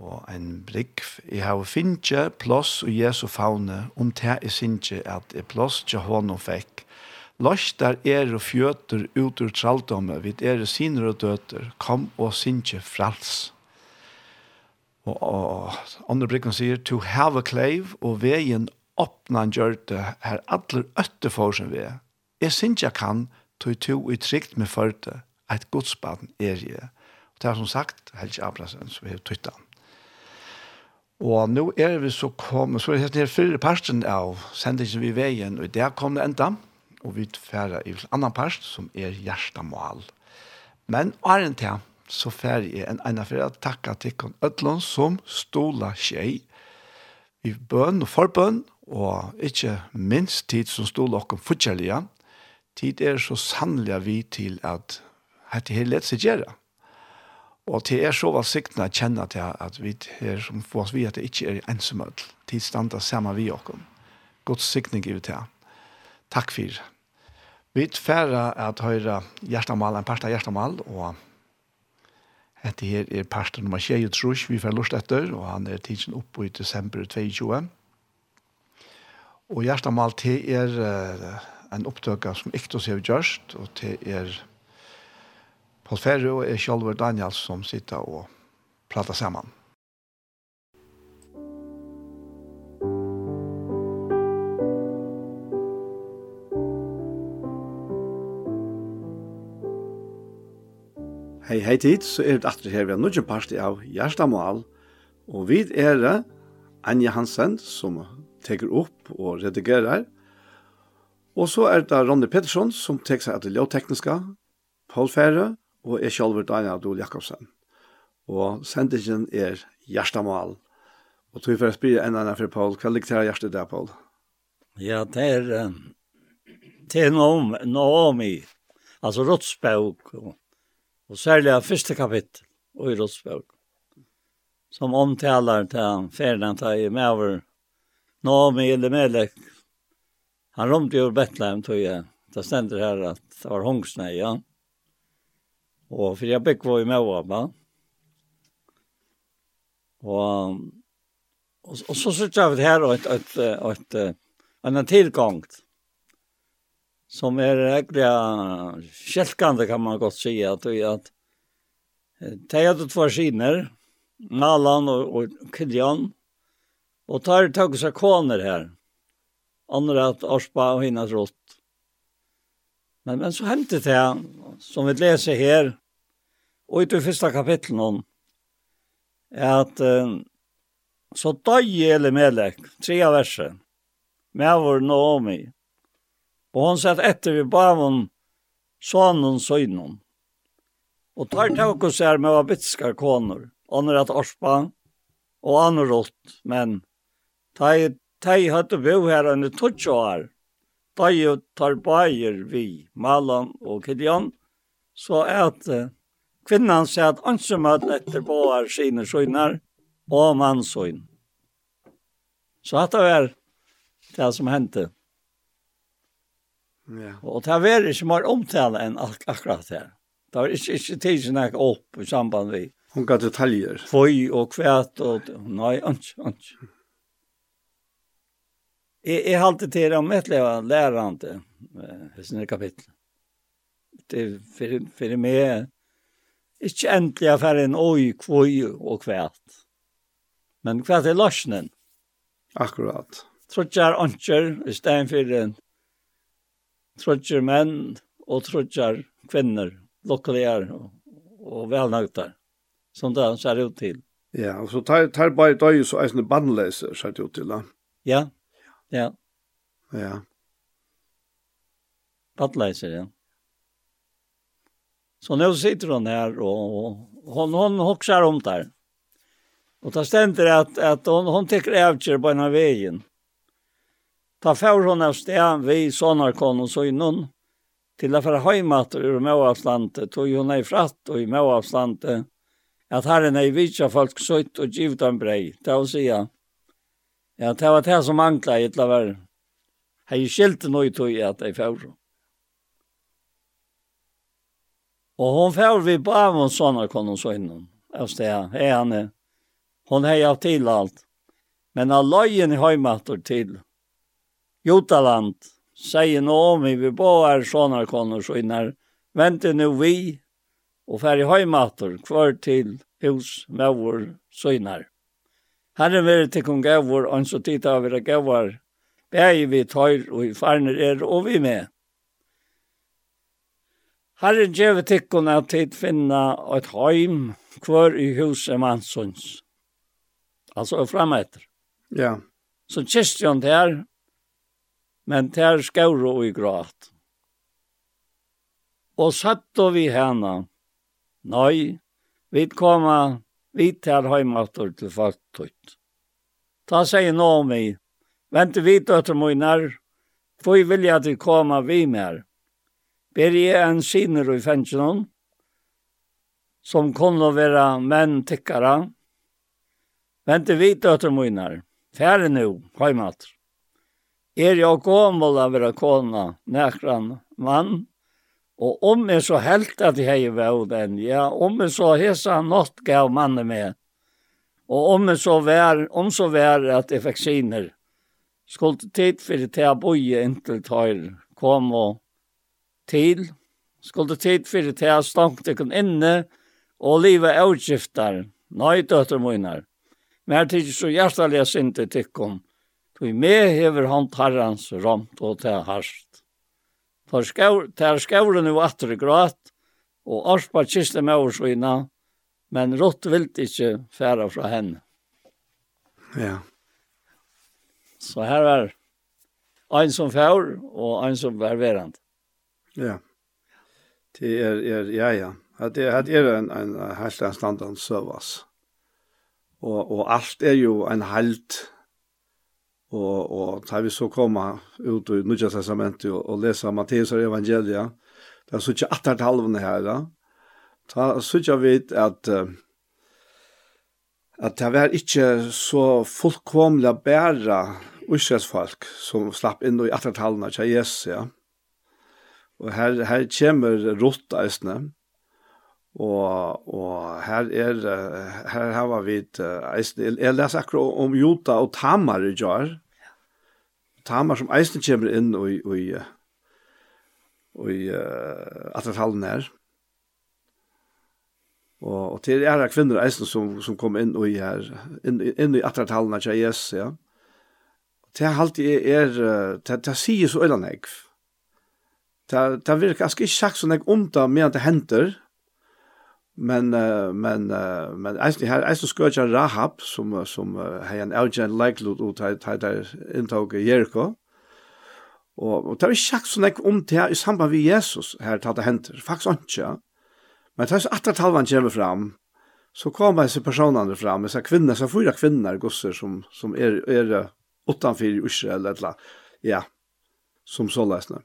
Og en blikk, jeg har finnje plåss og Jesu faune, om te er sinnje at er plåss tja honom fekk. Lars der er og fjøter ut ur traldomme, vid er siner og døter, kom og sinje frals. Og andre brikken sier, to have a clave, og veien åpna en gjørte, her alle øtte for som vi er. Jeg synes jeg kan, tog to i trygt med førte, et godsbaden er jeg. Og det er som sagt, Helge Abrasen, som vi har tyttet han. Og nå er vi så kommet, så er det her fyrre parten av sendingen vi veien, og der kom det enda, og vi tverra i en annen part, som er hjertemål. Men åren til, så færg jeg en ene for å takke til kon ødlån som stola skjei. i bøn og forbøn, og ikke minst tid som stola okken fortjellige. Tid er så sannelig vi til at dette her lett seg gjøre. Og til er så valgsiktene å kjenne til at vi er som får oss vi at det ikke er ensomødel. Tid standa sammen vi okken. Godt siktning i vi til. Takk for. Vi tverra at høyre hjertemål, en part av hjertemål, og Hette her er parten nummer 6 og trus vi får lust etter, og han er tidsen oppe i desember 22. Og hjertemål til er uh, en opptøkker som ikke oss har gjørst, og til er Paul Ferre og er Kjolver Daniels som sitter og prater sammen. Hei, hei tid, så er det at her vi har nødgjent parti av Gjerstamal, og vi er det Anja Hansen som teker opp og redigerer, og så er det Ronny Pettersson som teker seg til lovtekniska, Paul Fære og jeg selv er Daniel Adol Jakobsen. Og sendingen er Gjerstamal, og tog for å spille en annen for Paul, hva ligger til Gjerstamal, Paul? Ja, det er, det er Naomi, altså Rotsbauk, og og særlig av første kapittel i Rådsbøk, som omtaler til ferden til i Mæver, Naomi Melek, Han romte jo Betlehem, tror jeg. Det stender her at det var hongsnei, ja. Og for jeg bygg var i Mæver, ba. Og, og, og så sørte jeg her et, et, et, et, en tilgångt som är egentlig skälkande kan man godt si, att vi at de hadde två skiner Nalan och, och Kilian och tar tag seg koner här. Andra att Arspa och henne rått. Men, men så hendte det som vi läser här og i det första kapitlet om at att så döj Elimelech, tre verset, med vår Naomi Og hon satt etter vi bavon sonen søgnen. Og tar tak og ser med abitska koner, andre at orspa og andre rått, men tei, tei hatt bo her under tutsjå her. Tei i tar bajer vi, Malan og Kilian, så at kvinnan satt ansumad etter på her sine søgner og mannsøgn. Så hatt det var det som hendte. Ja. Og det er ikke mer omtale enn ak akkurat her. Det er ikke, ikke tid som gikk opp i samband med. Hun ga detaljer. Føy og kvæt og... Nei, ikke, ikke. Jeg, jeg halte til om et leve lærende i sinne kapittel. Det er for, for meg ikke endelig affær en oi, kvøy og kvæt. Men kvæt er larsnen. Akkurat. Trotsar anker i stedet for en trutjar menn og trutjar kvinner, lokalier og, og velnøgtar, som det ser ut til. Ja, og så tar, tar bare døy så eisne bandleser, ser det ut til da. Ja, ja. Ja. Bandleser, ja. Så nu sitter hon här och hon hon hoxar om där. Och det stender at, att att hon hon tycker ävjer på den här vägen. Ta fær hon av sted vi sonarkon og så innan til afra være heimat ur Måavslandet, tog hun ei fratt og i Måavslandet, at har nei vidtja folk søyt og givet en brei, det å sija. Ja, det var det som mangla i til å være. Hei skilte noe tog i at ei fær. Og hon fær vi bare om sonarkon og så innan av sted, hei han Hon hei av til alt. Men av løyen i heimater til Jotaland, sier Naomi, vi på er sånne konor så innar, vente nu vi, og færre høymater, kvar til hus, mevor, søgnar. Herre vil til kong Gavur, og så tid av vera Gavur, bæg vi tøyr, og i farner er, og vi med. Herre gjev til kong av tid finna et heim, kvar i huset mannsons. Altså frametter. Ja. Så kyrstjønt her, men ter skaur og i gråt. Og satt vi henne. Nei, vi koma, vi ter heimator til fartøyt. Ta seg nå om vi, vente vi døtter møyner, for vi vilja til koma vi mer. Ber jeg en siner i fengtjennom, som kunne være menn tikkara, vente vi døtter møyner, færre nå, heimator er jeg gammel av å kona, nekran mann, og om jeg så helt at jeg var den, ja, om jeg så hesa nått gav mannen med, og om jeg så var, om så var at jeg fikk siner, skulle tid for det til å boje inntil tøyr, kom og til, skulle tid for det til å stanke kun inne, og livet avskiftar, nøy døtter munner. Men jeg tykker så hjertelig jeg synte tikkum, Tui me hever han tarrans ramt og til harst. Tar skauren jo atter gråt, og arspa kiste med oss svina, men rått vilt ikkje færa fra henne. Ja. Så her var ein som fær, og ein som var verand. Ja. Det er, er ja, ja. Det er, det er en, en helt standard søvas. Og, og alt er jo en helt Og, og tar vi så komma ut i Nya testamentet og, og lesa Matteus og Evangelia, det er sånn at det halvene her, da. Ta sånn at vi at at det var ikke så fullkomlig bæra uskjelsfolk som slapp inn i attertallene til Jesus, ja. Og her, her kommer rått i snøm Og, og her er, her har vi, et, jeg leser akkurat om Jota og Tamar i jar. Tamar som eisen kommer inn og, og, og, og at det halden her. Og, og til er det kvinner eisen som, som kom inn og her, inn, inn i at det halden her, ja. Det er alltid er, det, det sier så øyne jeg. Det, det virker, ganske ikke sagt sånn jeg om det, men det henter, Men uh, men uh, men alltså här alltså skurja Rahab som som har en outgen like lut ut här där intog Jericho. Och och det vi schack så näck om det i samband med Jesus här tar det händer faktiskt inte. Men det tas att att halvan kommer fram så kommer dessa personer fram, dessa kvinnor, så fyra kvinnor gosser som som är är utanför Israel eller ja som så läsna.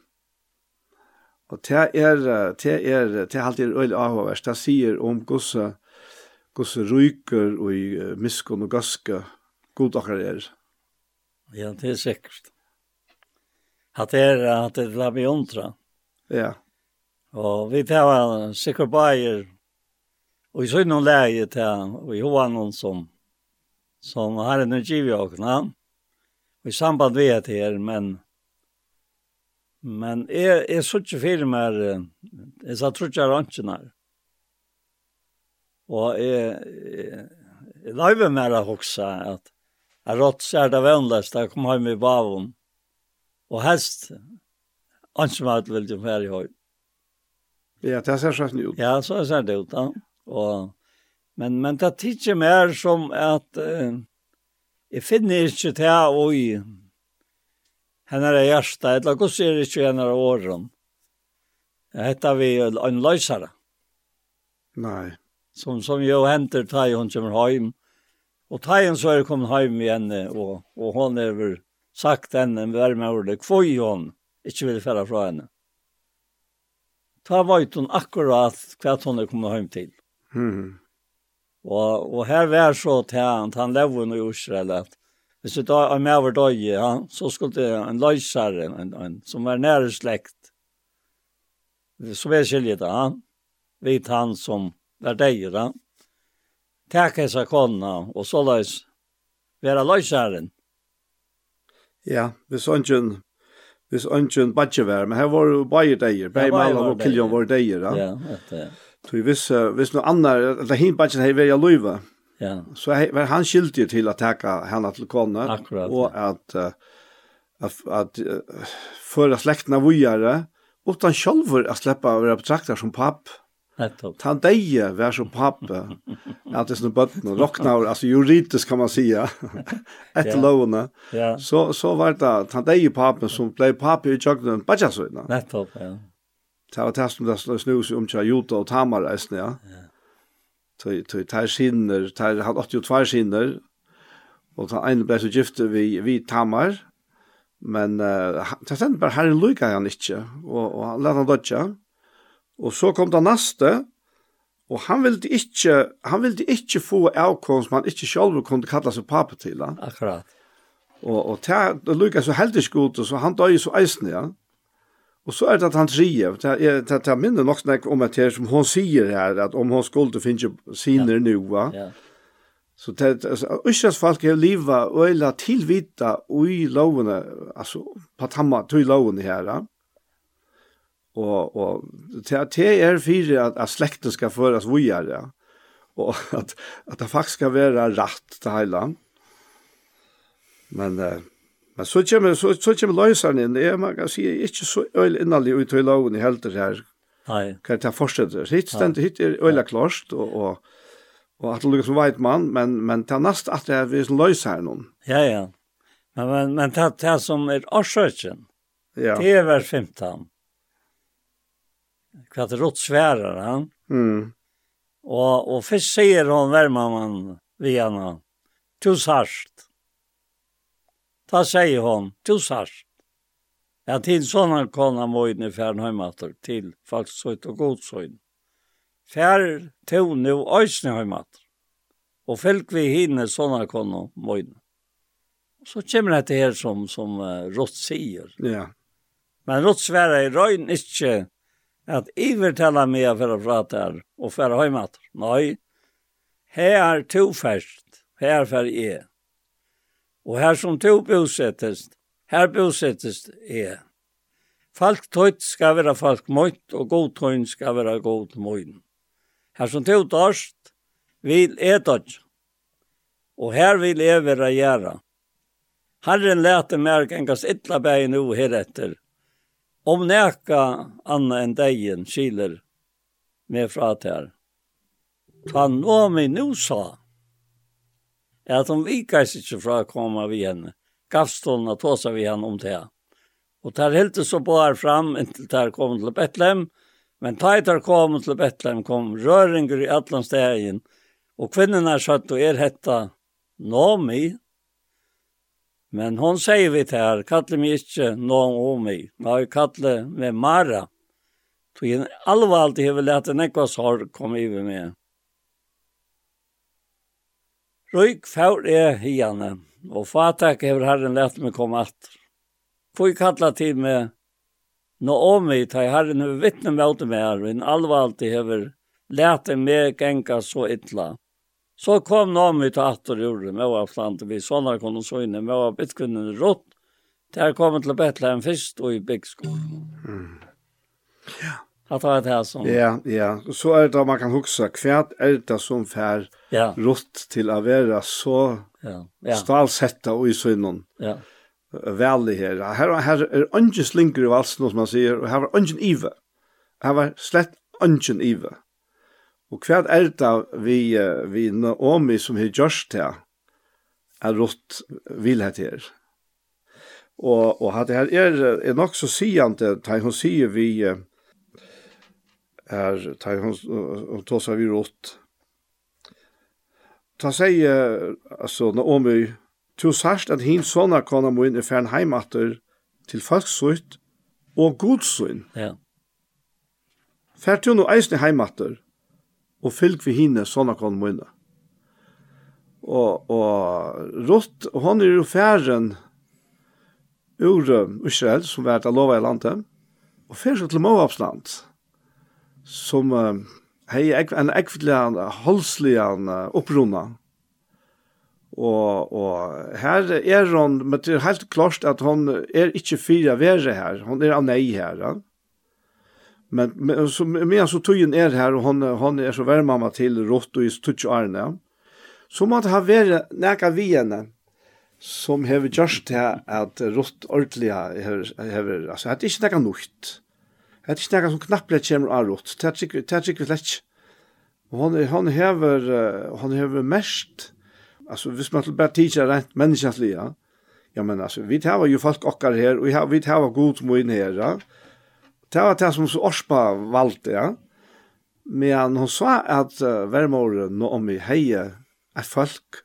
Og det er, det er, det er alltid øyelig avhåverst. Det sier om gosse, gosse ryker og i uh, miskon og gaske god dere er. Ja, det er sikkert. At det er, at det er vi ondra. Ja. Og vi tar sikkert bajer, og vi sånn noen leie til, og vi har noen som, som har en utgivet åkna, og i samband vi er til, men Men jeg, jeg så ikke fire mer, jeg sa tror ikke jeg røntgen her. Og jeg, jeg, jeg løyver mer å huske at jeg rått ser det vennlest, jeg kom hjem i bavun, og helst, hest, ansvaret vil de mer i høy. Ja, det ser sånn ut. Ja, så ser det ut, ja. Og, men, men det er ikke mer som at eh, jeg finner ikke det å gjøre henne er hjärsta, eller hva sier ikke henne er åren? Hetta vi en løsere. Nei. Som, som jo henter taj hun kommer hem. Och tajen så er er kommet hjem igjen, og, og hun er vel sagt henne en värme ord. Kvoj hun ikke vil färra fra henne. Ta vet hun akkurat hva hun er kommet hjem til. Mm. Og, og her var så til han, han levde i Israel at Hvis det da er med over døg, ja, så skulle det en løsere, en, en, som var nære slekt, som er skiljet, ja, Vet han som var deg, ja, takk jeg seg kona, og så løs, være løsaren. Ja, hvis ønsken, hvis ønsken badje var, men her var jo bare døye, bare mellom og kiljon var døye, ja. Ja, det er. Så hvis, hvis noe annet, eller hin badjen her var jeg løyve, ja Ja. Så var han skyldig til å tacka henne til kone Akkurat. och at uh, att, att uh, föra släkterna vidare utan själv att släppa över betraktar som papp. Nettopp. Han deie var som pappa. at det er snur bøttene, rocknar altså juridisk kan man säga. etter ja. lovene. Ja. Så så var det att han deie pappen som ble pappa i jagden budget så. Nettopp, ja. Det var testet om det snus om til Jota og Tamar ja. Ja tar sinner, tar han 82 sinner, og tar en ble så gift vi, vi tamar, men uh, det stendte bare herren lykka han ikke, og, og han lette han dødja. Og så kom det neste, og han ville ikke, han ville ikke få avkom som han ikke selv kunne kalla seg pape til. Han. Akkurat. Og, og det lykka så heldig skot, så han døg så eisne ja. Och så er det at han säger, det det det minner nok snakk om att här som hon säger här att om hon skulle finne siner ja. nu va. Ja. Så det alltså Ushas folk har leva och illa tilvita och i lovene, altså, på tamma till lovene här. Ja. Och och det är at, att, slekten släkten ska föras vidare. Och att att det faktisk ska vara rätt til hele. Men eh, Men så kommer, så, så kommer løseren inn, jeg, man kan si, ikke så øyelig innallig ut i loven i helter her, Nei. Kan ta fortsätta. Hitt stendt, hitt er øyelig klart och och at att lukka som vit man men men ta näst att det är lös här någon. Ja ja. Men men men ta det som er orsaken. Ja. Det är väl 15. det rått svärar han. Mm. Och och för sier hon värma man vi henne. Tusast. Da sier hun, du sars. Ja, til sånne kona må inn i fjern heimater, til falsøyt og godsøyn. Fjær to nu øysne heimater. Og fylk vi hinne sånne kona må inn. Så kommer det her som, som uh, Rott sier. Ja. Men Rott sverre i røyn ikke at iver tala meg for å prate her og for heimater. Nei, her er to først, her for jeg. Og her som to bosettest, her bosettest er. Falk tøyt skal være falk møyt, og god tøyn skal være god møyn. Her som to dørst, vil etat. Og her vil jeg være gjøre. Herren lærte mer engast ytla bæg nu heretter. Om neka anna enn degen skiler med fra til her. Ta nå nu sa er at vikar vikast ikkje fra å komme vi henne. Gavst hon vi henne om det. Og tar helt så på fram inntil tar kom til Betlehem, men tar tar kom til Betlehem kom røringer i atlan stegen, og kvinnen er satt og er hetta Nomi, men hon sier vi til her, kalle meg ikkje Naomi, nei, kalle meg Mara, tog en alvorlig hever en nekva sorg kom iver med. Røyk fjør er hiane, og fatak hever herren lett meg komme atter. Fui kalla til meg Naomi, ta i herren hever vittne møte meg her, og en alvaltig hever lett meg genka så ytla. Så kom Naomi til atter gjorde, med av flantet vi, sånne kunne så inne, med av bytkunnen rått, Der kom til Betlehem først og i byggskolen. Mm. Ja. Att ha det här som... Ja, ja. Så är det att man kan huxa kvärt är det som fär ja. rått till att vara så ja. ja. stalsätta och i synnen. Ja. Väldigt här. Här, här är ingen slinker i valsen som man säger och här var ingen ive. Här var slett ingen ive. Och kvärt är det vi, vi Naomi som har gjort det är rått vill här till er. Och, och det här är, är nog så sigande, det hon säger vi... Uh, er ta hon och ta sig vi rått. Ta sig alltså Naomi to sast at hin såna kona om inn i Fernheim åter till og och godsyn. Ja. Fær til no eisne heimatter og fylg vi hinne kona kan inn. Og, og Rott, hon er jo færen ur Israel, som vært av lova i landet, og færen til Moabsland som uh, hei en ekvitlig holdslig uh, opprunna. Og, og her er hon, men det er helt klart at hon er ikke fyra verre her, hon er av nei her. Ja? Men, men så, men så tøyen er her, og hon, hon er så vermamma til rått og i tutsi arne. Så må det ha vært nekka vi henne, som hever gjørst til at rått ordentlig hever, hever, altså, det er ikke nekka nukt. Det er ikke noe som knapplega kommer av rått. Det er ikke slett. Og han hever, han hever mest, altså hvis man bare tidser rent menneskenslige, ja, men altså, vi tar jo folk okkar her, og vi tar god moin her, ja. Det var det som så Orspa valgte, ja. Men han sa at uh, vermoren og om i heie er folk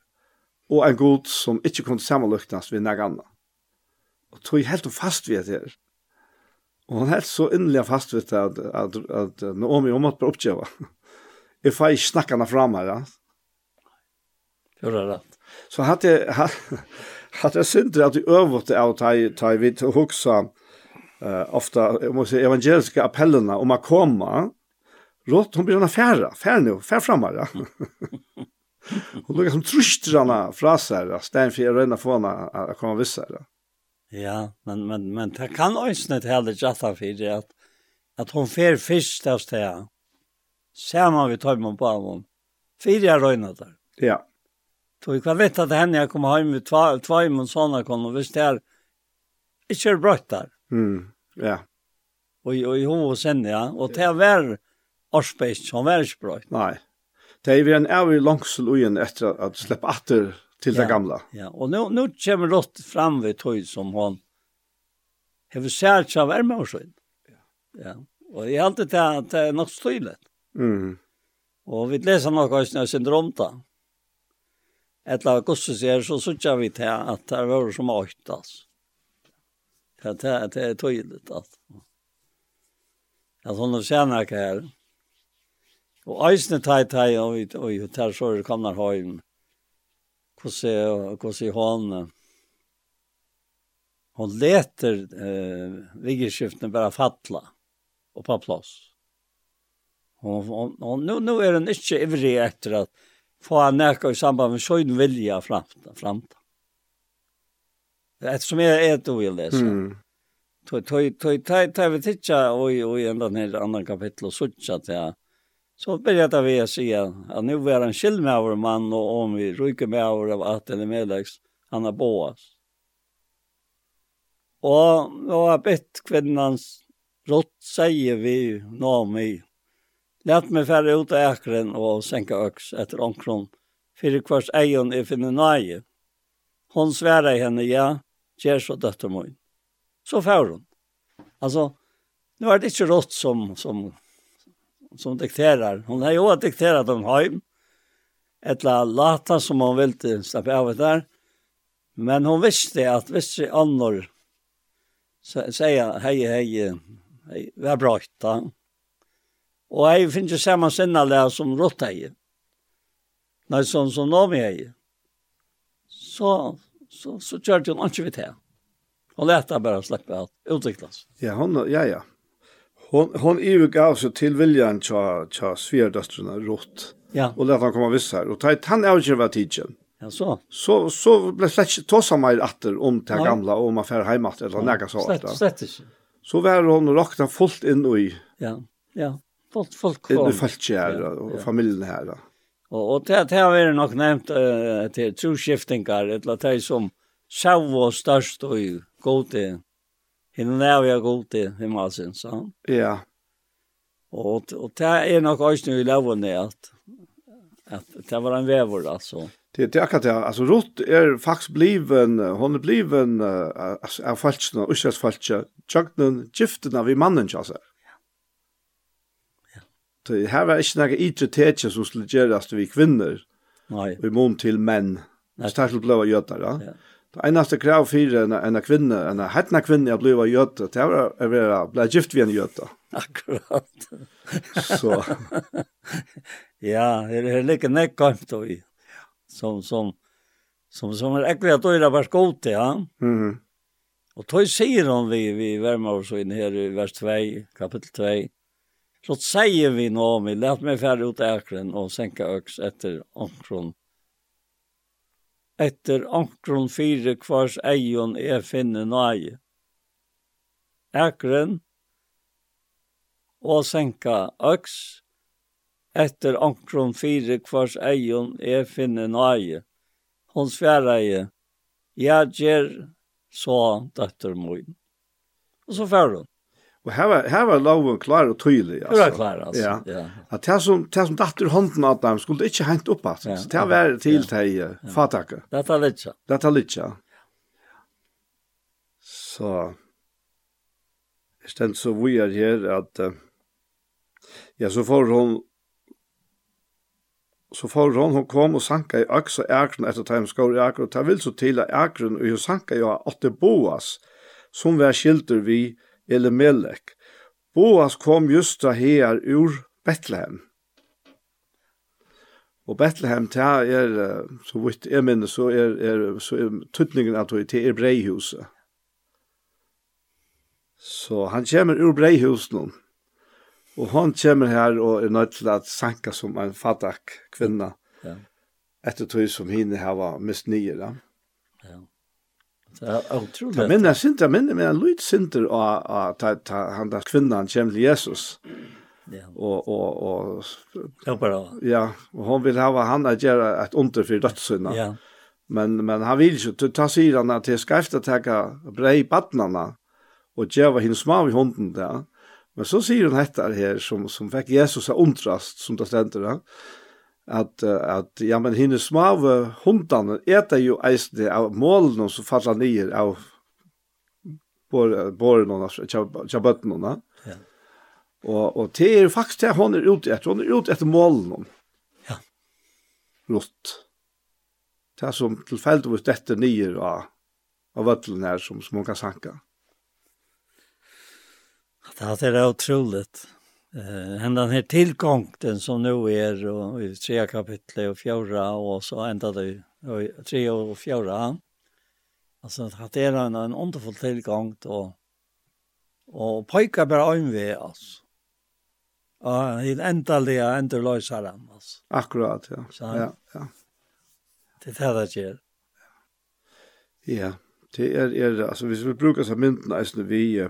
og en god som ikke kunne sammenløknes ved noe annet. Og tog helt fast ved det her. Og han helt så innelig fast vet at, at, at, at Naomi hun måtte bare oppgjøre. Jeg får ikke snakke henne fra meg, ja. Det var rett. Så hadde jeg, hadde jeg synder at jeg øvete av å ta i vidt og huksa uh, ofta måste, evangeliska appellerna om att komma. Rått, hon blir en affära, affär nu, affär framåt. Ja. hon lukar som trusstrarna fraser, stämmer for å røyne få henne att komma vissa. Ja. Ja, men men men det kan ösna det heller jatta för det att att hon fer fisk där stä. man vi tar med på hon. Fyra röna där. Ja. Då jag vet att henne jag kommer hem med två två mun såna kom och visst där är brött där. Mm. Ja. Och och i hon sen ja och det var Arspäst som var brött. Nej. Det är vi en är långslugen efter att släppa åter til det gamla. Ja, og nå, nå kommer rått fram ved tog som hon har särskilt av värme och så. Ja. Ja. Och i allt til at det er nok støylet. Mm. Og vi läser något av sina syndrom då. Ett lag kost så är så så tjänar vi till att det var som åkt alltså. Det det det är tydligt att att hon känner det här. Och ösnet tajt tajt och vi och tar så kommer hem hvordan hvordan hon hon leter eh vigeskiften bara falla och på plats. Hon hon, nu nu är den inte ivrig efter att få näka i samband med sjön vilja framt framt. Det som är är och vill det så. Toj toj toj toj toj vi titta oj oj ända ner andra kapitel och sånt så att Så började vi säga att nu var han skild med vår man och om vi ryker med vår av att eller medläggs, han har boas. Och jag har bett kvinnans rått säger vi Nami. Lät mig färre ut av äkren och sänka öx efter omkron. Fyra kvars ejon är finna nöje. Hon svärar henne, ja, ger så döttermöjn. Så får hon. Alltså, nu är det inte rått som, som som dikterar. Hon har ju dikterat om hem. Etla lata som hon ville släppa av där. Men hon visste att vissa annor säga hej hej hej vad bra ta. Och hej finns ju samma sinna där som råtta i. När sån som nå med hej. Så så så körde hon inte vid det. Och lätta bara släppa ut utvecklas. Ja, hon ja ja. Hon, hon övergav sig till viljan tja, tja svärdastrarna rått. Ja. Och lät han komma viss här. Och ta ett han avgör vad tidsen. Ja, så. Så, så blev slett inte tossa mig atter om det gamla och om affär heimat eller ja. näga så. Slett, slett inte. Så var hon rakna fullt in i. Ja, ja. Fullt, fullt kvar. Det fallt ju här och familjen här. Då. Och, och det, det har vi nog nämnt uh, till troskiftingar, eller det som sjau och störst och gode innan er vi har god til himmelsen, så. Ja. Och, och det är nog också nu i lovene att, att det var en vävor, alltså. Det det akkurat det. Alltså rot är faktiskt bliven hon är bliven uh, av falskna, och uschas falskt. Jagnen giften vi mannen alltså. Ja. Det här var inte några yttre tätje som skulle göras till vi kvinnor. Nej. Vi mån till män. Det startar blåa jötar, ja. Det einaste krav fyrir en, en kvinne, en hetna kvinne a bliva jötta, det var a vera, blei gift vi en jötta. Akkurat. Så. ja, det er like nekkomt og i. Som, som, som, som er ekkert at øyra var skot ja. Mm -hmm. Og tøy sier han vi, vi vermer oss inn her i vers 2, kapittel 2. Så sier vi nå, vi let meg færre ut ækren og senka øks etter omkron etter ankron fire kvars eion er finne nøye. Ekren og senka øks, etter ankron fire kvars eion er finne nøye. Hon svereie, jeg gjer, så døtter moin. Og så fær hun. Og her var, her var loven klar og tydelig. Altså. Det var klar, altså. Ja. ja. At det som, det som datter hånden av dem skulle ikke hent opp, altså. Ja. Så det var til ja. til uh, fatakket. Det er litt, ja. Det er litt, ja. Så, jeg stedet så vi er her at, uh, ja, så får hun, så får hun, hun kom og sanka i øks og ækren etter at skår i ækren, og ta vil så til at ækren, og hun sanka i åtte boas, som var skilter vi, og Melek. Boas kom just da her ur Bethlehem. Og Bethlehem ta er, så vidt jeg minner, så er, er, så er tutningen at det er breihuset. Så han kommer ur breihuset nå. Og han kommer her og er nødt til at sanka som en fattak kvinna. Ja. Etter tog som henne her var mest nye da. Ja. Ja, otroligt. Jag minns inte, jag minns, men jag lyder ta att han där kvinnan kommer till Jesus. Ja. Och, och, och... Ja, bara. Ja, och hon vill ha han att göra ett under för dödssynden. Ja. Men, men han vill ju ta sig han att det ska eftertäcka brei badnarna och göra hans små i hunden där. Men så säger hon detta här som, som fick Jesus att undrast, som det ständer där. Ja? at, at ja, men henne smave hundene eter jo eisene av målene som faller ned av bårene og kjabbøttene. Ja. Og, og det er faktisk det hun er ute etter. Hun er ute etter målene. Ja. Rott. Det er som tilfeldigvis dette nye av, av vøttene her som, som hun kan sanke. Det er utroligt eh ända ner tillgången som nu är och i tre kapitel och fjärde och så ända det och tre och fjärde. Alltså att det är en en underfull tillgång och och pojkar bara om vi alltså. Ja, det ändliga ändlösa ram alltså. Akkurat ja. Så, ja, ja. Det här det gör. Ja. Det är er, alltså vi vill bruka så mynden alltså vi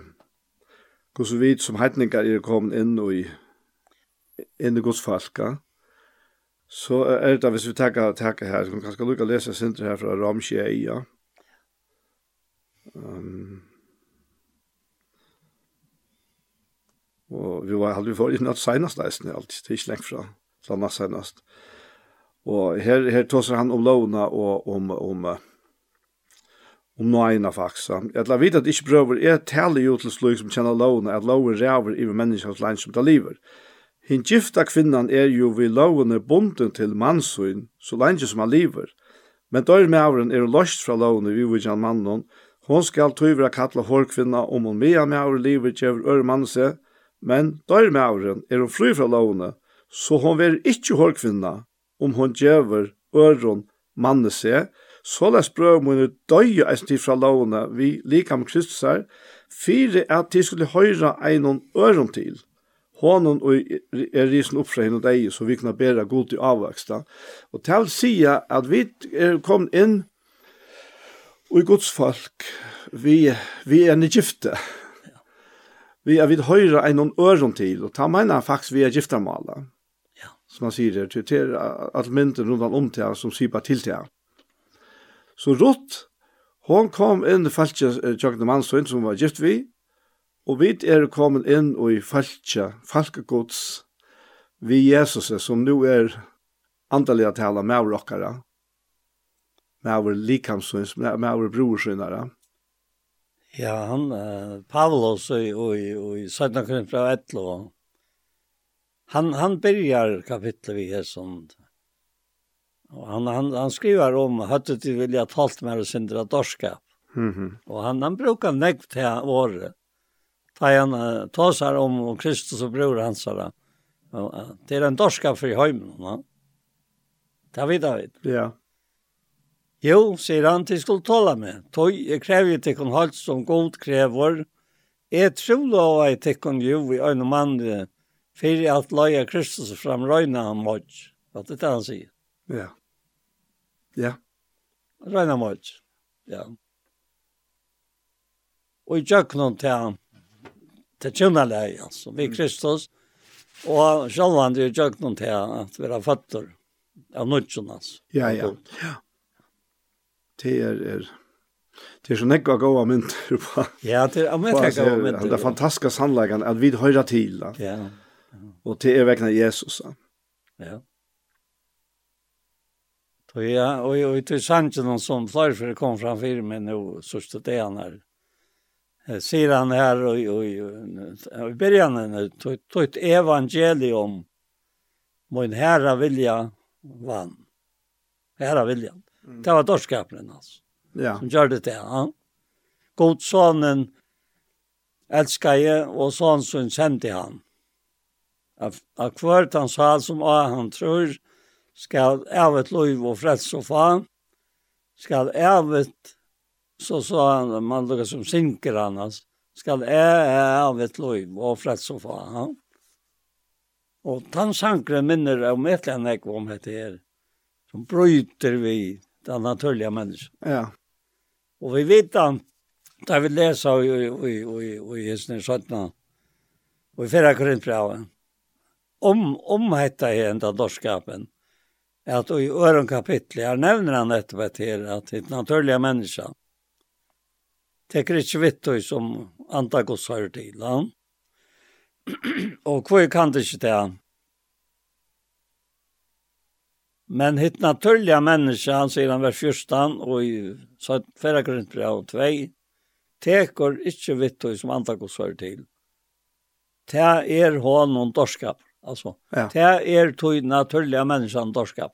hvordan vi som heitningar er kommet inn i inn i godsfalka. Så er det hvis vi tenker, tenker her, så kan vi kanskje lukke å lese sinter her fra Ramsjeia. Um, og vi var aldri for i natt senast nesten, alt, det er ikke lengt fra, fra natt senast. Og her, her tåser han om lovna og om, om, om om nøyna faksa. Jeg la vite at ikke prøver er tale jo til slik som kjenner lovene, at loven ræver i menneskens land som det lever. Hinn gifta kvinnan er jo vi lovene bunden til mannsyn, så lenge som han lever. Men dør mævren er løst fra lovene vi vidjan mannen, hon skal tøyvra kalla hårkvinna om hon mia med avren lever kjever øre mannse, men dør mævren er hon fri fra lovene, så hon ver ikkje hårkvinna om hon kjever øron mannse, Så les brøv mine døye eisen tid fra lovene vi liker med Kristus her, fire at de skulle høyra einon øron til. Hånden er risen opp fra henne deg, så vi kunne bæra god til avvaksta. Og til å si at vi er kommet inn og i Guds folk, vi, vi er en gifte. Vi er vid høyra einon øron til, og ta mener han faktisk vi er giftermala. Ja. Som han sier, til at mynden rundt om til som sier bare til til Så Rutt, hon kom inn i falskja tjokkne mannsøyn som var gift vi, og vi er kommet inn i falskja, falkegods, vi Jesus som nu er andalig at tala med rockare, med vår likamsøyn, med vår brorsøynare. Ja, han, uh, Pavlos og i, i 17 kroner fra Etlo, han, han byrjar kapitlet vi er sånn, Og han han han skriver om hade du vilja talt med och syndra dorska. Mhm. Mm och han han brukar näkt til år. Da han ta sig om och Kristus och bror hans Uh, Det är en dorska för hemmen, va? Det vet jeg vet. Ja. Jo, sier han, til skulle tåle med. Tøy, jeg krever til kun holdt som god krever. Jeg tror da jeg til kun jo i øyne mann, fyrir at løye Kristus fram røyna han mått. Hva det er det han sier? Ja. Ja. Reina mot. Ja. Og i jøknon til til tjunnaleg, altså, vi Kristus, og sjálf han i jøknon til at vi har fattur av nudjon, altså. Ja, ja, ja. Det er, er, det er så nekka gåa mynter på. Ja, det er nekka gåa mynter. Det er fantastiska sannleggen at vi høyra til, ja. Og det er vegna Jesus, ja. Ja. Så ja, och jag vet inte någon som flyr för det kom fram för mig nu så studerar han. Ser han här och och i början tog ett evangelium min herra vilja vann. Herra vilja. Det var dårskapen alltså. Ja. Som gjorde det. Ja. God sonen älskar jeg, och sånn som sände han. Av kvart han sa som han tror skal evet lov og freds og fan, skal evet, så sa han, man lukka som synker annars, skal evet lov og freds og fan. Ja? Og sankre minner om et eller annet om dette her, som bryter vi den naturlige mennesken. Ja. Og vi vet han, da vi leser i, i, i, i, i Hesner 17, og i 4 Korinthbrevet, om, om dette her enda dorskapen, att i öron kapitlet, jag nämner han ett vet här, att det naturliga människan teker ikke vittu som antagos har til han. og hvor kan det ikke det? Men hitt naturliga människa, han säger han vers 14, og i förra grundbrev 2, tekor ikke vittu som antagos hör til. Det er honom dorskap. Alltså, ja. det er tog naturliga människan dorskap.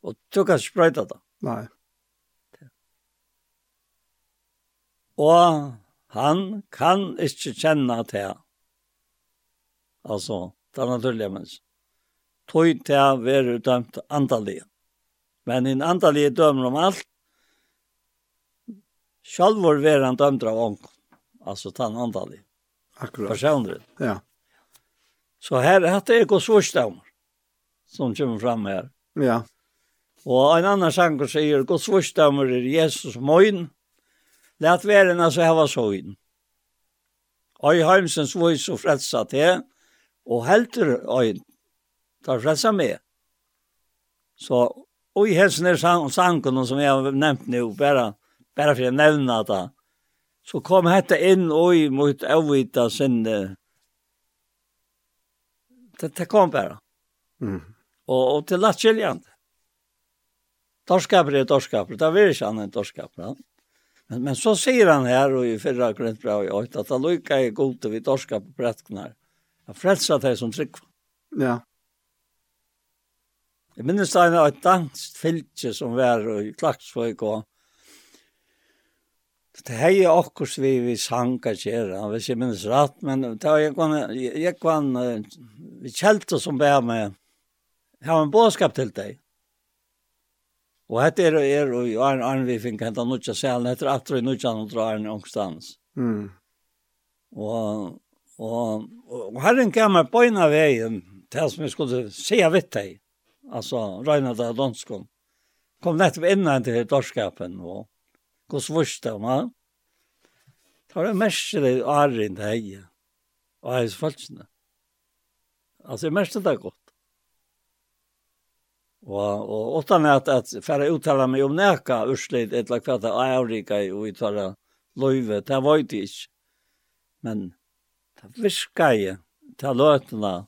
Och du kan spröjta det. Nej. Og han kan ikke kjenne det. altså, det er naturlige mennesker. Tøy til å være dømt andalige. Men en andalige dømer om alt. Selv var han dømt av ånd. Altså, den andalige. Akkurat. Personlig. Ja. Så her er det ikke svorsdamer som kommer frem her. Ja. Og en annan sanger sier, Guds vorsdamer er Jesus møyn, let veren altså heva søyn. i heimsens vøys og fredsa til, og helter øyn, tar fredsa med. Så, og i helsen er sangen som jeg har nevnt nu, bare, bare for jeg nevner det, så kom dette inn og i mot avvita sinne Det, det kom bara. Mm. Och, och till lätt skiljande. Torskaper är torskaper. Det är inte annan torskaper. Men, men så säger han här och i förra grönt bra och jag att han lycka är god och vi torskar på prätknar. Jag frälsar dig som tryck. Ja. Jeg minnes det här et dansk fylke som var i Klagsvöjk og Det hei akkurat vi vi sang og kjera, hvis jeg minnes rett, men det var jeg kvann, jeg kvann, vi kjelte som bæ med, jeg har en båskap til deg. Og hette er og er, og i Arne Arne vi fink noe til selen, hette er atra i nutja nutja Arne ångstans. Mm. Og, og, og herren gammar bøyna veien, til som jeg skulle se av vitt deg, altså Røyna da Donskon, kom nettopp innan til dorskapen, og, gos vursta, ma. Tar det mest det är inte og Och är Altså, Alltså mest det er godt. Og, og åtta med at, att färra uttala meg om neka urslid ett lag kvarta aurika i och uttala löve det var det inte. Men det viskar ju. Ta låtarna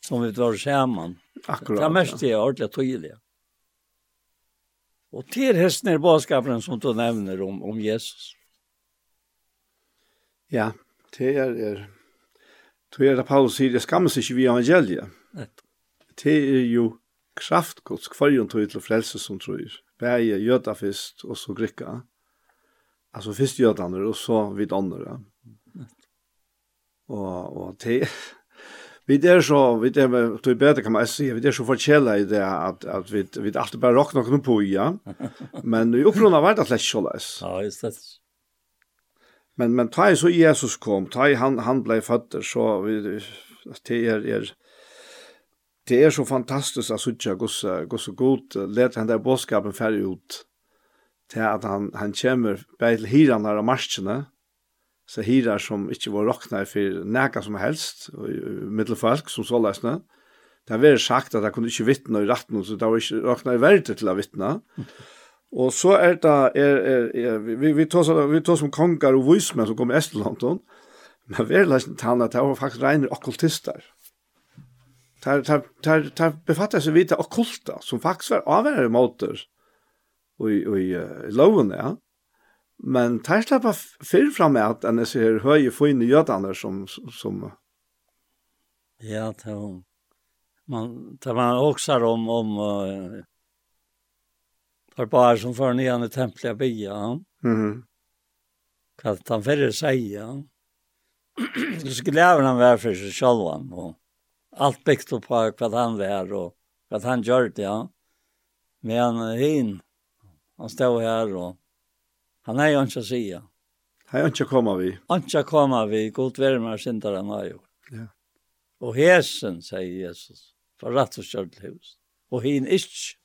som vi var samman. Akkurat. Det mest är ordentligt tydligt. Och till hesten er baskapen som du nämner om, om Jesus. Ja, det är er, det er det Paulus säger, det skammas ikke vid evangeliet. Det er ju kraftgods kvarjon tog till frelse som tror. Bäge jøda først, och så gricka. Alltså først jødene, och så vid andra. Och, och det Vi er så, vi er, tog bedre kan man si, vi er så forkjela i det at, at vi, vi er alltid bare råkner noen på, ja. Men i opprunna var det slett såleis. Ja, just det. Men, men ta i så Jesus kom, ta i han, han blev född så vi, det er, er, det er så fantastisk at suttja gosse, gosse god, let han der bådskapen færre ut, til at han, han kommer bare til hiran her av marsjene, sahirar som ikkje var rokna for neka som helst, middelfolk som så løsne. Det har vært sagt at jeg kunne ikkje vittne i retten, så det var ikkje rokna i verden til å vittne. Og så er det, er, er, er, vi, vi, tar, vi tar som kongar og vismenn som kom i Estland, men vi er løsne til han at det var faktisk regner okkultister. Det har befattet seg vidt okkulta, som faktisk var avverre måter i, i, i loven, ja. Mm Men tar slappa fyrr fram med at enn jeg ser høye fine jødene som, som... Ja, det var... Man, det man også om, om uh, barbarer som får nye templer bya. Mm -hmm. Hva han fyrre sier. Så gläver han var för sig själv. Och allt byggt på vad han var och vad han gjorde. Ja. Men hin, han stod här och Han har ju inte säga. Han har inte komma vi. Inte komma vi, god värmar syndare han har gjort. Ja. Og hesen, sier Jesus, for rett og kjørt hus. Og hin ikke.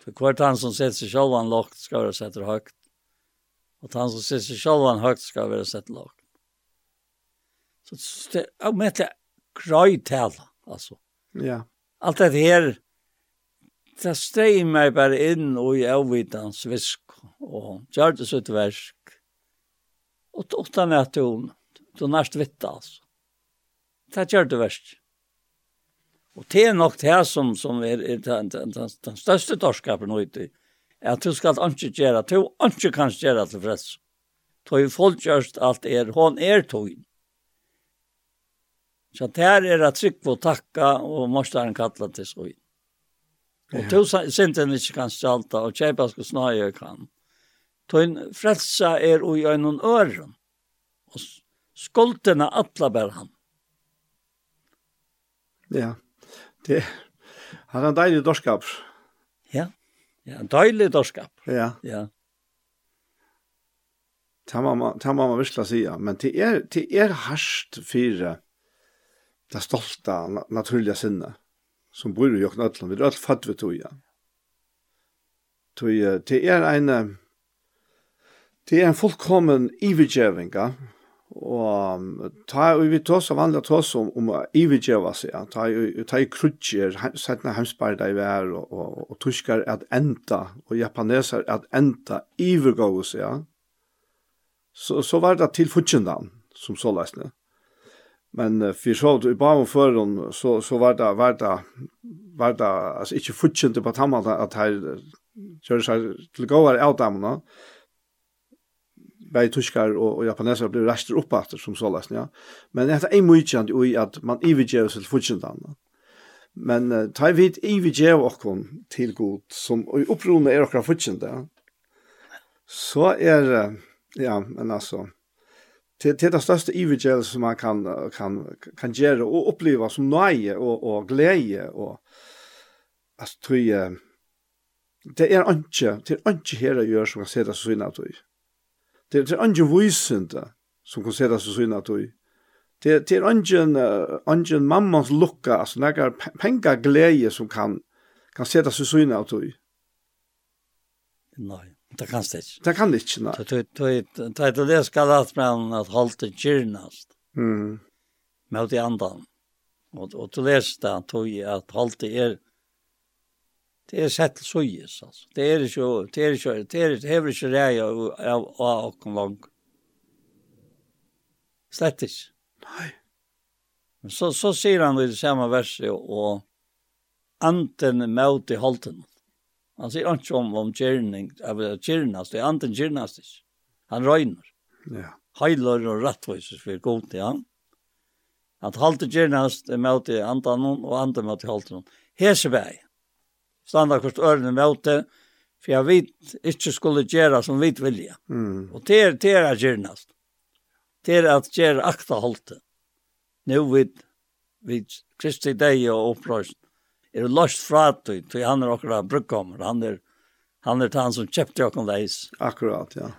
For hvert han som sitter seg selv han lagt, skal være sett høyt. Og han som sitter seg selv han høyt, skal være sett lagt. Så det er med til grøy kröjtala, altså. Ja. Alt det her, det steg meg bare inn og i avvidans visk og gjør det sitt versk. Og tåta meg til hun, du nærst vitt altså. Det gjør det versk. Og det er nok det som, som er, er den, den, den, den største dorskapen ute, er at du skal ikke gjøre, du ikke kan gjøre til freds. Du har folk gjørst alt er, hon er tog. Så det her er at trykk på takka, og morstaren kattla til søyen. Og to sinten ikke kan stjalta, og kjeipa skal snøye kan. Tøyn frelsa er ui øynun øren, og skoltene atla ber han. Ja, det har en deilig dorskap. Ja, ja en deilig dorskap. Ja. Ja. Ta mamma, ta mamma visla sia, men det er, det er harsht fyre det stolte, naturlige sinnet som bor i Jokken Atlan, vi er alt fatt ved tog, toga. Toga, det er en, det er en fullkommen ivergjøving, ja. og ta og vi tås av vanlige tås om, om å ivergjeva seg, ja. ta, ta i krutjer, setna hemsparda i vær, og, og, og tyskar at enda, og japaneser at enda ivergå seg, ja. så, så var det til futjendan, som så løsne. Men uh, för så i bara för dem så så var det var det var det alltså inte futchent på tamma att här körs här till gå var out där Bei tyskar og, och japaneser blir raster upp efter som så läsning. Ja. Men det är mycket i att man evigger sig futchen annat. Men uh, ta vid evigger och kon till god som upprona är och futchen ja Så är det ja, men alltså till till det största evangeliet som man kan kan kan göra och uppleva som nöje och och glädje och alltså tror jag det är inte det är inte här att göra som kan sätta sig in att det är inte visande som kan sätta sig in att det det är inte inte mammas lucka alltså några pengar glädje som kan kan sätta sig in att Nej Det kan det ikke. Det kan det ikke, nei. Det er det skal at man at holde kyrnast. Mm. Med i andan. Og, og du leser det, tog at holde er, det er sett suyes, altså. Det er ikke, det er ikke, det er ikke, det ikke reia av åkken lang. Slett ikke. Nei. Men så, så sier han i det samme verset, og anten med i holden. Han sier ikke om, om kjerning, kjernast, det er anten kjernast ikke. Han røyner. Ja. Heiler og rettvises for god til han. At halte kjernast er med til antan og andan med til halte noen. Hesebæg. Standa kvart ørene med til, for jeg vet ikke skulle gjøre som vi vilja. Mm. Og det er, det er kjernast. Det er at gjøre akta halte. Nå vid, vid Kristi deg og opprøysen er lost fra til, til han er akkurat brukkommer, han er, han er han som kjøpte akkurat leis. Akkurat, ja.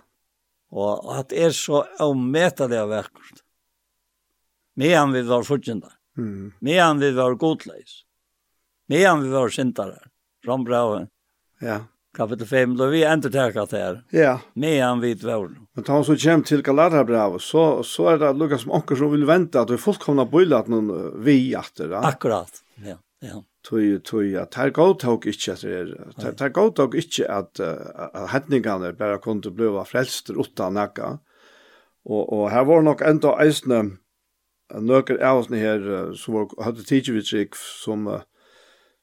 Og at er så avmetelig av vekkert. Medan vi var fortjentare. Mm. Medan vi var godleis. Medan vi var sintare. Som bra. Ja. Kapitel 5, då vi entertäckat här. Ja. Medan vi var. Men han som kommer till bra, så, så är det lukka som åker som vill vänta att vi fullkomna illa någon vi efter. Akkurat, ja. ja tui tui at her go tok ikkje at er her her go tok ikkje at hetningarna berre kunde bliva frelstur utan nakka. Og og her var nok enda eisne nøkker av oss her som var, hadde tidsuttrykk som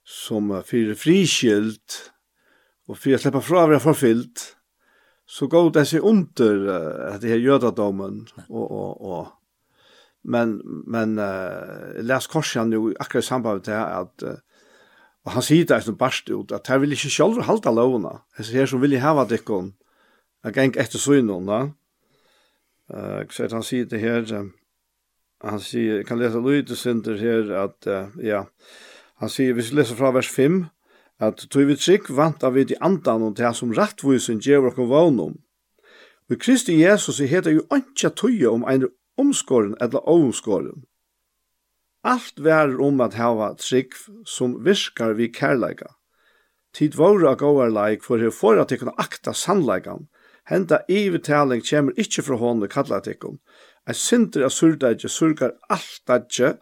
som fyrir friskilt og fyrir å slippe fra å være forfyllt så gav det seg under at det her jødadommen og, og, og men men uh, läs korsen nu akkurat samband med det att uh, Og han sier det som barst ut, at her vil ikke selv halte lovene. Hesse her som vil jeg hava dikken, jeg geng etter synene. Uh, så at han sier det her, han sier, jeg kan lese lydesinder her, at, uh, ja, han sier, hvis vi leser fra vers 5, at tog vi trygg vant av vi til andan og det som rettvusen gjør okken vånum. Og Kristi Jesus heter jo ikke tøye om en omskåren eller omskåren. Alt vær om at hava trygg som virkar vi kærleika. Tid våra gåar leik for her for at kunne akta sannleikan. Henda ivetaling kjemur ikkje fra hon og kallar tikkum. Ein sinter av surdeidje surgar alt adje,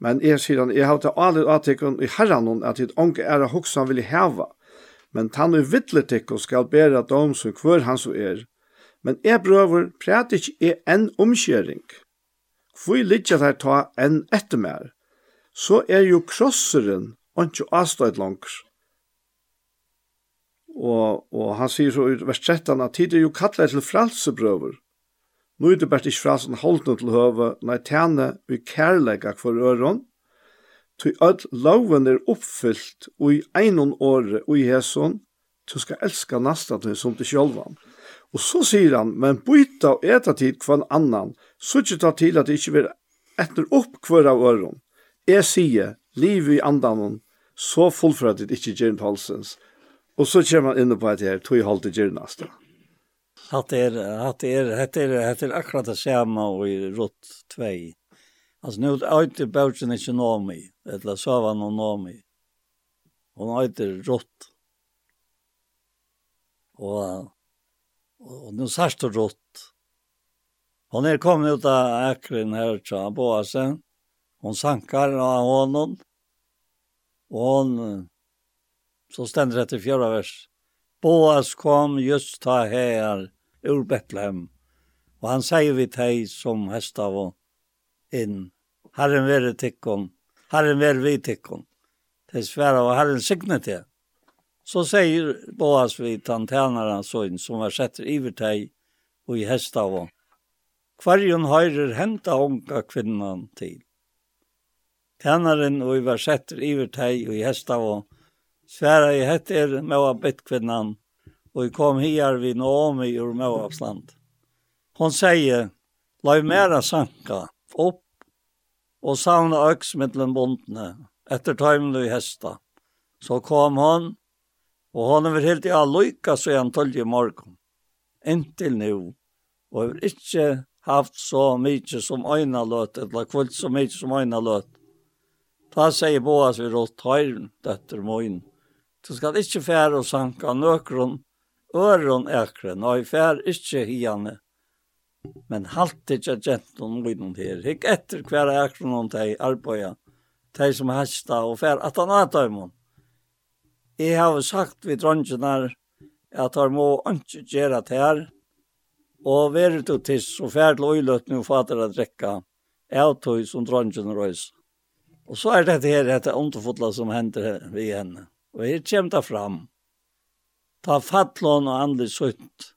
men er han, jeg har til alle atikkum i herranon at hit onge er a han vil heva. Men tannu vittler tikkum skal bera dom som hver han så er. Men jeg brøver, præt ikkje er en omkjering. Hvor ligger der ta enn etter mer? Så er jo krosseren ikke avstøyt langt. Og, og han sier så i vers 13 at tid er jo kattlet til fralsebrøver. Nå er det bare ikke fralsen holdt noe til høve, nei tjene vi kærlegger for øren, til at loven er oppfyllt og i einon åre, og i hæson, du skal elska nasta til som til sjølvan. Og så sier han, men byta og eta tid kvann annan, så ikke ta til at det ikke vil etter opp hver av øren. Jeg sier, liv i andanen, så fullfører det ikke gjerne halsens. Og så kommer han inne på et her, tog i halvt i gjerne Hatt er, hatt er, hatt er, hatt er akkurat det samme i rått 2. Altså, nu øyter bøtjen ikke nomi, eller så sovan og nomi. Hun øyter rått. Og Och nu särskilt och rått. Hon är kommit ut av äcklen här så han på sen. Hon sankar av honom. Och hon så ständer det till fjärde vers. Boas kom just ta här ur Betlehem. Och han säger vi dig som hästar och in. Herren være tikkon. Herren være vi tikkon. Det är svära Herren signet det. Så säger Boas vid tantenaren sån som var sett i dig och i hästav. Kvarjon hörer hämta onka kvinnan till. Tjänaren och i var sett i dig och i hästav. Svära i hett er med bett kvinnan och i kom här vid Naomi ur Moabs land. Hon säger, låg mera sanka, upp og savna øks mittlen bondene, etter tøymlu i hesta. Så kom hon Og han er helt i ja, alløyka, så han tølge i morgen. Inntil nå. Og jeg har ikke haft så mye som øyne løt, eller kvult så mye som øyne løt. Ta sier Boas vi rått høyren, døtter møyen. Du skal ikke fære og sanka nøkron, øron og nei, fære ikke hiane. Men halt ikke genton møyen her. Hikk etter hver ekron om deg, arbeida, deg som hesta og fære, at han er Jeg har sagt vid dronjene at de må ikke gjøre det her, og være til tiss og færdel og utløtt nå for at det er drekka av tog som dronjen røys. Og så er det her, dette underfotla som hender vi henne. Og her kommer det fram. Ta fattlån og andelig sutt.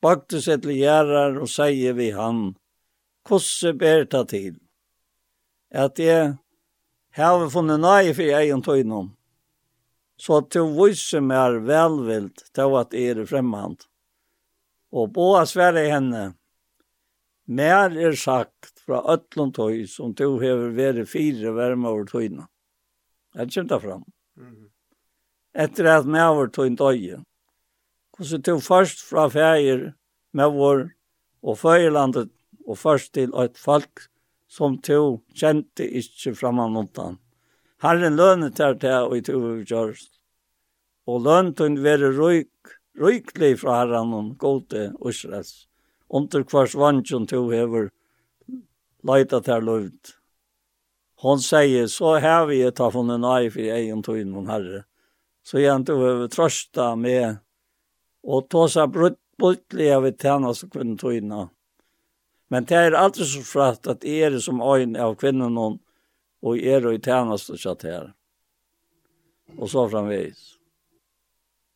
Bakte seg til gjerrar og sier vi han, Kosse ber ta til? At jeg har funnet nøye for egen tøynom så at du viser mer velvilt til at jeg er fremmant. Og på å svære henne, mer er sagt fra øtlund tøy som du hever vært fire verme over tøyene. Jeg kommer da fram. Etter at med over tøyne tøye. Hvordan du først fra feir med vår og føylandet og først til et folk som du kjente ikke framann undan. Herren lønne tar til og i tove kjørst. Og løntun være røyk, røyklig fra herren og gode Israels. Under hvers vantjon to hever leita til løvd. Hon sier, så har vi ta von en ei for egen tøyen, mon herre. Så jeg ikke over trøsta med og ta seg brutt bortlig av et tjene som kvinnen tøyen. Men det er alltid så fratt at er som øyn av kvinnen hon og er og i tjernast og tjatt her. Og så framvis.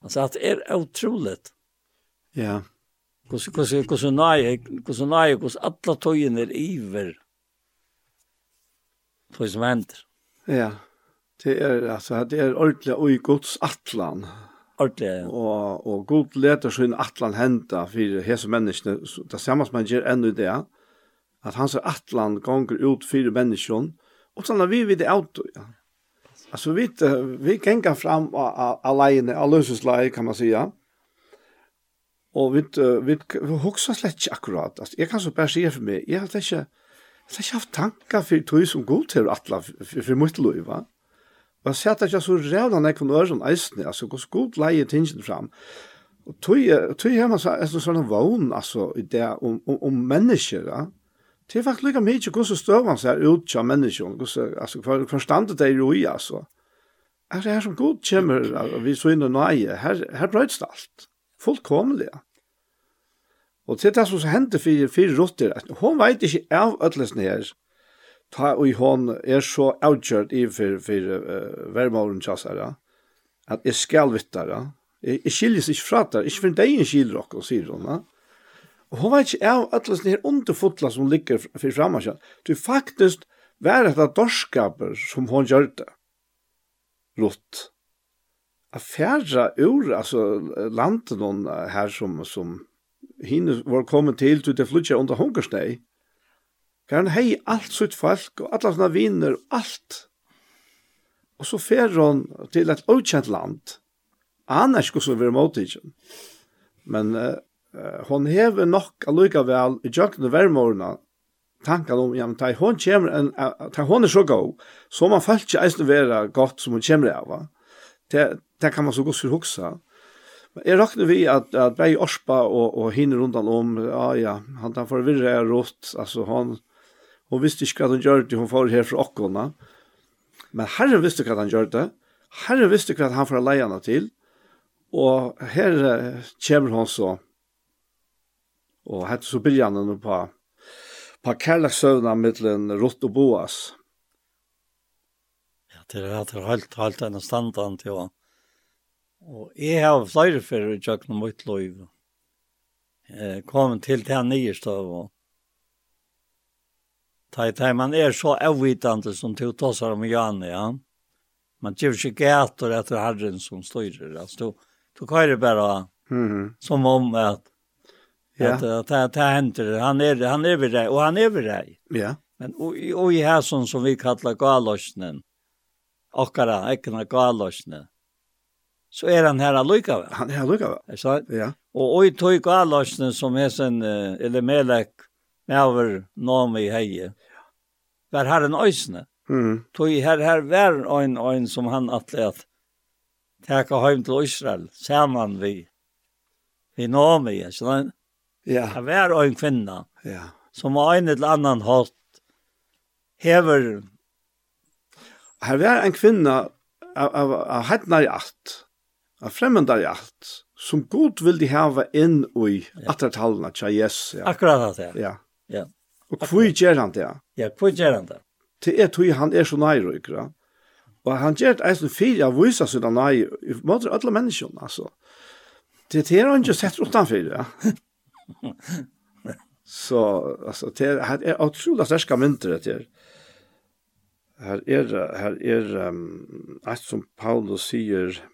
Altså at det er utroligt. Ja. Hvordan nøye, hvordan nøye, hvordan alle tøyene er iver. Det som hender. Ja. Det er, altså, det er ordentlig og i gods atlan. Ordentlig, ja. Og, og god leter sin atlan henda for hese menneskene. Det samme som han gjør enda i det, at hans atlan gonger ut fire menneskene, Och såna vi vid auto. Ja. Alltså vi vi gänga fram alene, allöses lag kan man säga. Och vi vi huxar slett akkurat. Alltså jag kan så bara säga för mig, jag har inte Jeg har ikke haft tanker for tog som god til atla for mitt liv, va? Og jeg ser at jeg så rævla nek von sånn eisne, altså hvor god leie tingene fram. Og tog har man så, en sånn vogn, altså, i det om, om, om mennesker, ja? det er faktisk lika mykje hvordan støvan seg ut av menneskene, hvordan, altså, hva for standet det er jo i, altså. Er det her som god kommer, vi så inn og nøye, her, her brøyts det alt. Fullkomlig, ja. Og til det som hendte for fire rotter, at hun vet ikke av ødelsen her, ta og hun er så avgjørt i for, for uh, vermåren tjassere, at jeg skal vittere, jeg, jeg skiljes ikke fra det, ikke for deg en skiljer dere, sier hun, ja. Og hun var ikke av atlas her underfotla som ligger fyrir framasjan. Du faktisk var av dorskaper som hun gjør det. Rutt. A ur, altså landet hon her som, som hinn var kommet til til det flutja under hungersnei. For han hei alt sitt folk og alla sånne viner og alt. Og så fer hon til et utkjent land. Annars skulle ikke så vi Men uh, hon hever nok allikevel i jøkken og vermårene tanken om, ja, men ta hon kommer, en, ta hon er så god, så man falt ikke eisen være godt som hon kommer av, det, det kan man så godt for huksa. Men jeg rakner vi at, at bare Orspa og, og hinner rundt han om, ja, ja, han tar for virre er rått, altså han, hon visste ikke hva han gjør det, hon får her fra okkona, men herren visste hva han gjør det, herren visste hva han får leierne til, og her kommer hon så, Og hette så byrjanen på, på kærleksøvna mittlen Rott og Boas. Ja, det er, det er helt, helt enn standan til han. Og jeg har flere fyrir i tjøkken mitt liv. Jeg kom til det nye støv og Tai tai man är så avvitande som till tossar om Janne, ja. Man gjør ikke gator etter Herren som styrer. altså. Du, du kan det bara mm -hmm. som om at Ja. Att det det händer. Han är han är vid dig och han är vid dig. Ja. Men och och i här sån som vi kallar galosnen. Och kara, ekna galosnen. Så är han här alluka. Han är alluka. Så ja. Och och i tog galosnen som är sen eller melek med över i heje. Var har en ösne. Mm. Tog här här var en en som han atlet. Tacka hem till Israel. Ser man vi. Vi nami. Så Ja. Det var en kvinna. Ja. Som var en eller annan hatt. hever. Her var en kvinna av, av, av hednar i alt, av fremmenda i alt, som god vil de hava inn i ja. attertallene, tja yes. Ja. Akkurat det, ja. Ja. ja. Og hvor gjør han det? Ja, hvor gjør han det? Til er tog han er så nærøyker, ja. Og han gjør det eisen fire av vysa seg den nærøyker, i måte alle menneskene, altså. Det er han ikke sett utenfor, ja så alltså det här är otroligt starka mynter det här. Här är här är um, allt som Paulus säger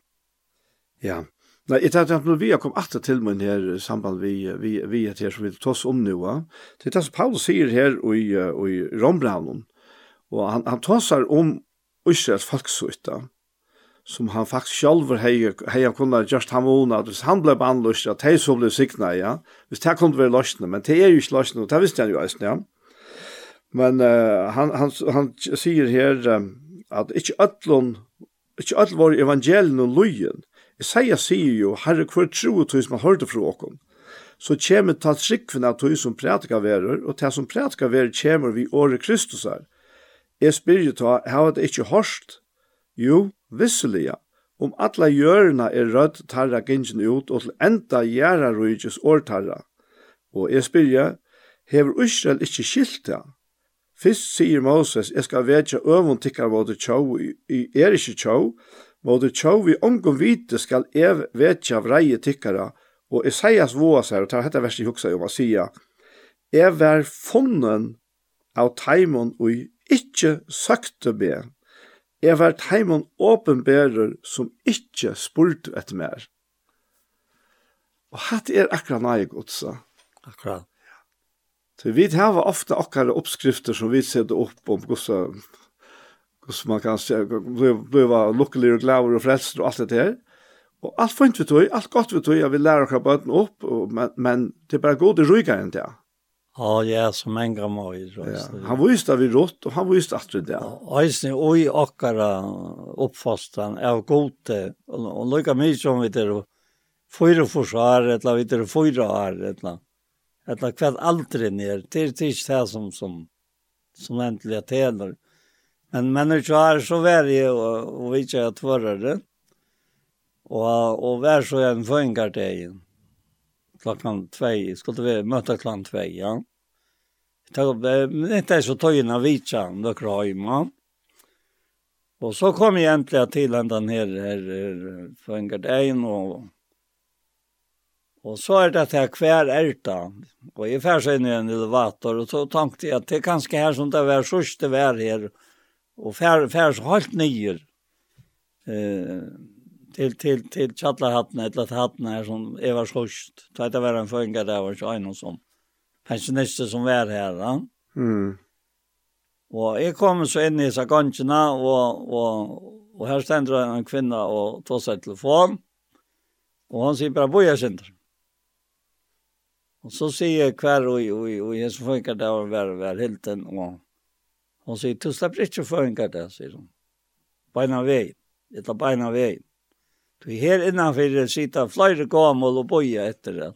ja. Nei, jeg tenkte at vi har kommet alltid til min her samband vi, vi, vi er her som vi tar oss om nå, det er det som Paulus sier her i, i Rombraunen, og han, han tar seg om Israels folksuita, som han faktisk själv hej hej kunde just han vona hvis han ble anlöst at hej så ble sikna, ja Hvis det kunne være løsne, men det er jo ikke løsne, og det visste han jo alltså ja men uh, han han han sier her um, at ikke allon ikke all var evangelien och lojen Isaiah sier jo, herre hver tro og tog som man hörde fra åkken. så kommer ta trikven av tog som prædikar verer, og til som prædikar verer kommer vi året Kristus her. Jeg spyr jo ta, har det ikke hørst, Jo, visseliga, om alla jörna er rødt tarra gingen ut og til enda gjerra rujtjes årtarra. Og jeg spyrja, hever Israel ikkje skilt det? Fyrst sier Moses, jeg skal vetja øvun tikkar mot tjau, i er ikkje tjau, måte tjau vi omgom vite skal ev vetja vreie tikkara, og Isaias voa seg, og tar dette verset i huksa om å sia, jeg var funnen av taimon og ikkje søkte meg, Jeg var teimon åpenbærer som ikkje spurt et mer. Og hatt er akkurat nøye godsa. Akkurat. Så vi har ofte akkurat oppskrifter som vi setter opp om godsa, godsa man kan se, bliva lukkelig og glæver og frelst og alt det her. Og alt fint vi tog, alt godt vi tog, jeg vil lære okkar bøten opp, og, men, men det er bare god i ryggen til. Ja, ja, som en gammal i röst. Ja. Han visste där vi rått och han visste att det där. Ja, eisne och i akkara uppfastan är gode. Och lika mycket som vi där fyra försvar, eller vi där fyra år, eller eller kvart aldrig ner. Det är inte det som, som, som äntligen tänder. Men människor är så värre och, och vi inte är tvärre. Och, och värre så är en föringar det igen klockan 2 Skulle vi möta klockan 2 ja. Ta men är så tojna vitsa då hemma. Och så kom jag äntligen till den här här Föngardein och Och så är det här kvar ärta. Och jag färs in i en elevator och så tänkte jag att det är kanske här som det var sörst det var og Och färs, färs helt nyer. Eh, till till till chatlarhatten eller att hatten här som Eva Skost. Ta det var en fånga där var så en som Pensionist som var här. Ja? Mm. Och jag kom så in i sakanterna och och och här ständer en kvinna och tar sig telefon. Och han säger bara boja center. Och så säger kvar och och och jag så funkar där var var, helt en og hon sier, du slipper ikke funkar där sier hon. På vei, väg. Det är på en väg. Vi her det sitter flere gammel og boja etter det.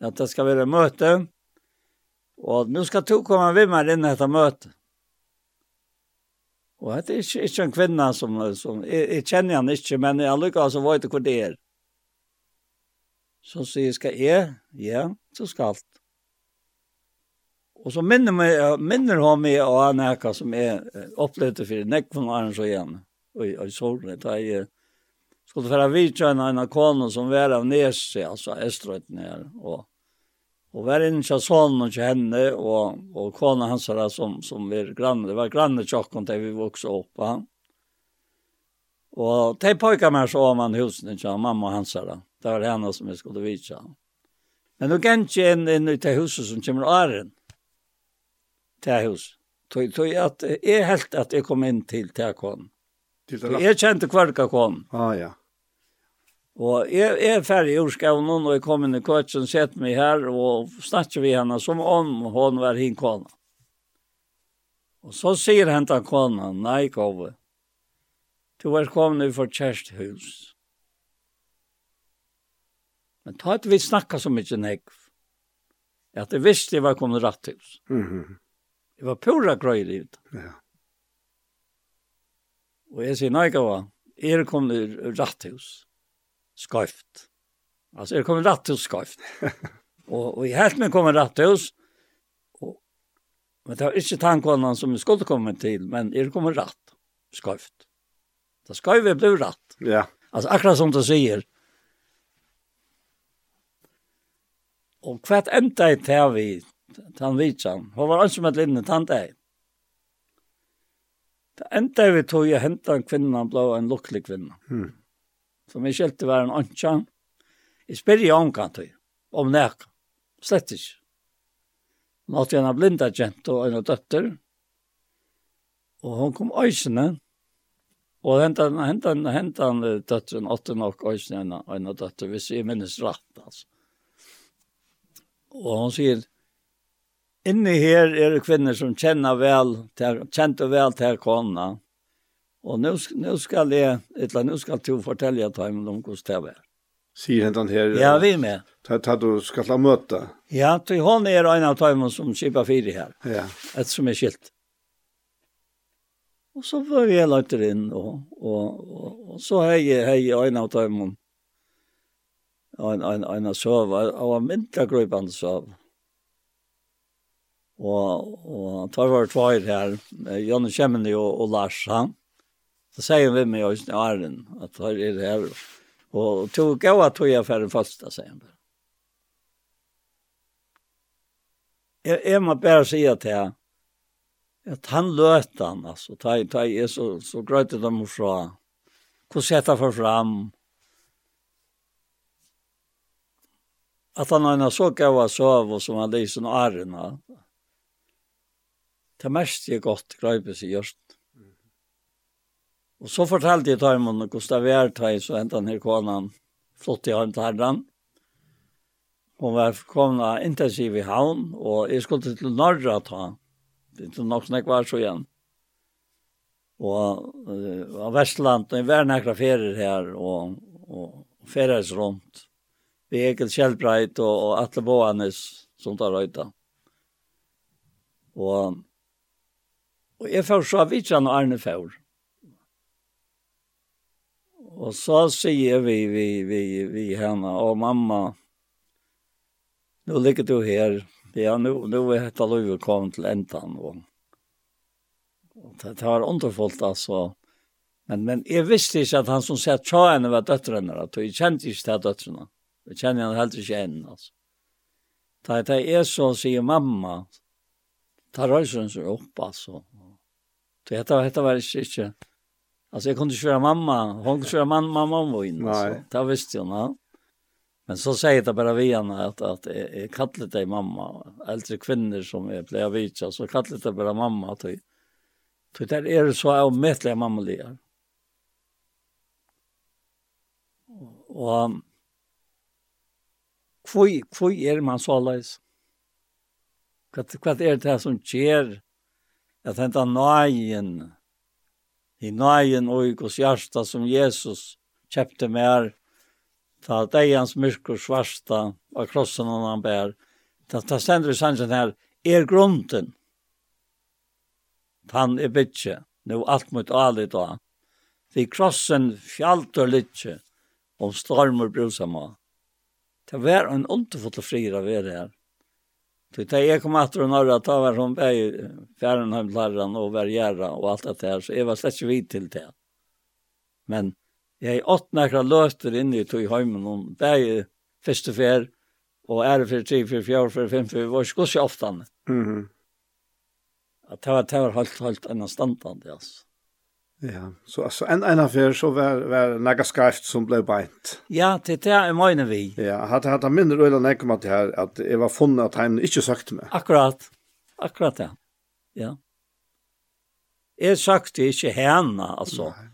At det skal være møte. Og nu skal du komme med meg inn etter møte. Og det er ikke, ikke en kvinne som, som jeg, jeg kjenner han ikke, men jeg lukker altså vet hvor det er. Så sier jeg, skal jeg? Ja, så skal alt. Og så minner, meg, minner han meg av en ekka som jeg opplevde for nekven og han så igjen. Og i, i solen, da jeg skulle föra vidja en annan som var av Nese, alltså Eströjten här. Och, och var inne till sonen och henne och, och kona hans här som, som var granne. Det var granne tjockon där vi vuxade upp. Va? Och de pojkar mig så om han husen till mamma och hans här. Det var henne som jag skulle vidja. Men nu kan jag in, in i det huset som kommer åren. Det huset. Tog, tog att, är helt att jag kom in till det här konen. Jag kjente kvarka kom. Ah, ja. Og jeg, er ferdig i urskavnen, og jeg kom inn i køtsen, sett meg her, og snakker vi henne som om hun var hin kona. Og så sier henne til kona, nei, kove, du er kommet for kjærsthus. Men ta at vi snakka så mye nekv, at jeg visste jeg var kommet rett til hus. Mm -hmm. Jeg var pura grøy i livet. Ja. Og jeg sier, nei, kove, jeg er kommet rett til hus skøyft. Altså, jeg kom rett til skøyft. og, og jeg helt med kom rett til oss, og, men det var ikke tankånden som jeg skulle komme til, men jeg kom rett, skøyft. Da vi bli rett. Ja. Altså, akkurat som du sier, Og hva enda i til vi, tann vitsan, hva var som et linne tann deg. Det enda vi tog jeg hentan kvinnan blå en lukkelig kvinna. Mm som jeg skilte være en åndkjan. Jeg spør i omkant til, om nek, slett ikke. Hun hadde en blinda kjent og en døtter, og hun kom øysene, og hentan, hentan, hentan døtteren åtte nok øysene en døtter, hvis jeg minnes rett, altså. Og hun sier, Inni her er det kvinner som kjenner vel, kjente vel til kona, Og nu, nu skal jeg, eller nu skal du fortelle at jeg om hvordan det var. Sier hentan her. Ja, vi med. Ta, ta du skal la møte. Ja, til hon er en av tøymen som kjipper fire her. Ja. Et som er skilt. Og så var vi lagt inn, og, og, og, og så har jeg, har jeg en av tøymen en, en, en av søve, og en mindre grøypende søve. Og, og tar var tvær her, Janne Kjemmeni og, og Lars, han. Så sier vi med oss i Arlen at här er det her. Og tog gå at tog jeg for den første, sier sen. Jeg, jeg må bare si at jeg, at han löste han altså. Ta, ta, är så, så grøyte de fra hvordan Hur sätta för fram. At han har så gav gåa sov og som han lyser och arna. Det mest er godt, gröjde sig gjørst Og så fortalte jeg til ham om Gustav Vjertøy, så hentet han her konen flott i hånd til herren. Hun var kommet intensiv i havn, og jeg skulle til Norra ta. Det er nok snakk var så igjen. Og uh, av Vestland, og jeg var nekker ferier her, og, og ferier rundt. Vi er ikke Kjellbreit og, og Atle Boanes, som tar røyta. Og, og jeg får så av Vitsan og Arne Fjord. Og så sier vi, vi, vi, vi henne, og mamma, nå ligger du her, Ja, nå, nå er dette livet kommet til enden, og, og det det var underfullt altså. Men, men jeg visste ikke at han som sier tja henne var døtrene, at jeg kjente ikke til døtrene. Jeg kjenner henne helt inte än alltså. Det här är så, sier mamma. Det här seg opp, altså. alltså. dette, dette var ikke, ikke, Alltså jag kunde köra mamma, hon kunde köra mamma, mamma var inne. Så, det visste jag. Ja. Men så säger det bara vi henne att, att jag, jag kallar dig mamma. Äldre kvinnor som är blev vitsa så kallar det bara mamma. Så där är det så avmättliga mammaliga. Och kvui, kvui är man så alldeles. Kvart, kvart är det här som sker att hända nöjen i nøyen og i gos hjärsta som Jesus kjøpte mer, ta deians myrk og svarsta av krossen han bär. Ta, ta stender i sannsyn her, er grunden. Han er bytje, nu alt mot ali da. Vi krossen fjallt og lytje, om stormer brusamma. Det var en underfull frira av er her. Så da jeg kom etter og norra, da var hun bei Fjernheimlarren og var Vergjæra og alt det her, så jeg var slett ikke vidt til det. Men jeg åt nekra løster inne i tog heimen, og bei første fer, og ære for tre, for fjør, for fem, for vi var ikke så ofte. Mm -hmm. At det var, det var holdt, holdt en standard, altså. Ja, så alltså en en affär så var var några skrift som blev bänt. Ja, det där är mina vi. Ja, hade hade mindre eller näck om att här att det var funna att han inte sagt mig. Akkurat. Akkurat ja. Ja. Jag sagt det inte henne alltså. Nej.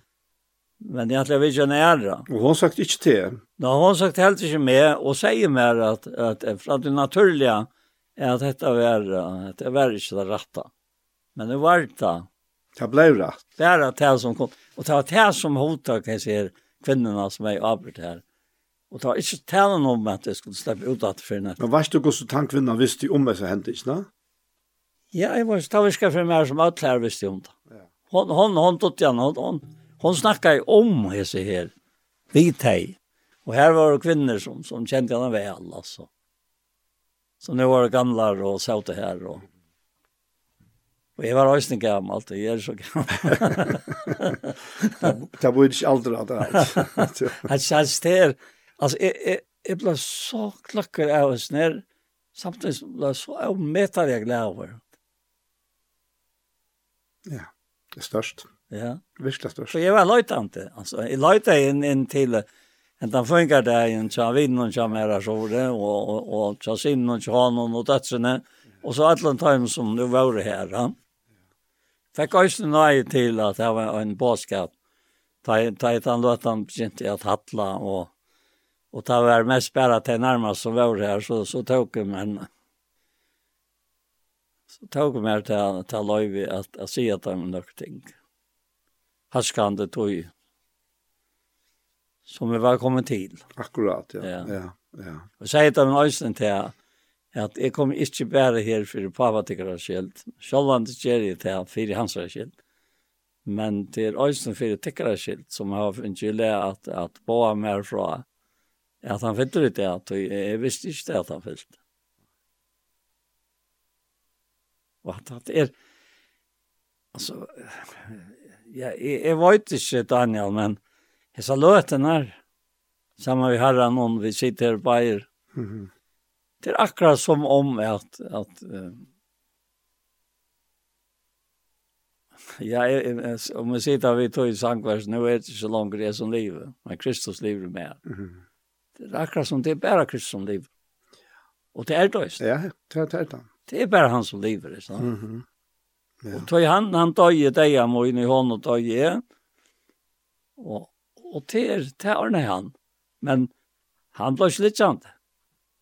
Men jag tror vi är nära. Och hon sagt inte till. Nå, hon sagt helt inte med och säger mer att att för att det naturliga är att detta var att det var inte det rätta. Men det var det Det blev rätt. Det är det som kom. Och det var det som hotar kan jag säga kvinnorna som är avbryt här. Och det var inte talen om att det skulle släppa ut att för henne. Men varst du går så tank kvinnan visste om det så hände inte, nej? Ja, jag var staviska för mig som alla här visste om det. Hon, hon, hon tog igen, hon, hon, hon snackade om säger här. Vi dig. Och här var det kvinnor som, som kände henne väl alltså. Så nu var det gamla och sa det här och Og jeg var også gammel, og jeg er så gammel. Det var ikke aldri at det er. Jeg kjennes til, altså, jeg, jeg, jeg ble så klokker av oss ned, samtidig ble jeg så avmetar jeg glede over. Ja, det er størst. Ja. Virkelig størst. Så jeg var løytante, altså, jeg løyte inn, inn til, en den funker det en tja vinnen, tja mer sjore, og, og, og tja sinnen, tja hanen og dødsene, og så alle de som nu var her. Ja fikk også nøye til at det var en Ta Da jeg han løt han begynte at hatla, og, og det var mest bare til nærmest som var her, så, så tok jeg meg så tok jeg meg til, til løyve at, at si at det var noen ting. Haskande tog som vi var kommet til. Akkurat, ja. ja. ja, ja. Og sier det med øyne til at jeg kom ikke bare her for pavatikker og om det gjør jeg til fire hans og skilt. Men det er også fire tikkere skilt som har funnet le at, at boa mer fra at han fyller det, at jeg jeg visste ikke det at han fyllte. Og at, at er, altså, ja, jeg, jeg vet ikke, Daniel, men jeg sa løten her, sammen med herren, noen, vi sitter her på eier, mm -hmm det er akkurat som om at, at uh, Ja, jeg, om man sitter vi tog i sangvers, nå er det så langt det som livet. Men Kristus lever med. Mm. Det er akkurat som det er bare Kristus som lever. Og det er det. Ja, det er det. Det er bare han som lever. Det, mm -hmm. ja. Og tog han, han døg i dig om och inn i hånd og døg i. Og, og det är, det är han. Men han ble ikke blir slitsande.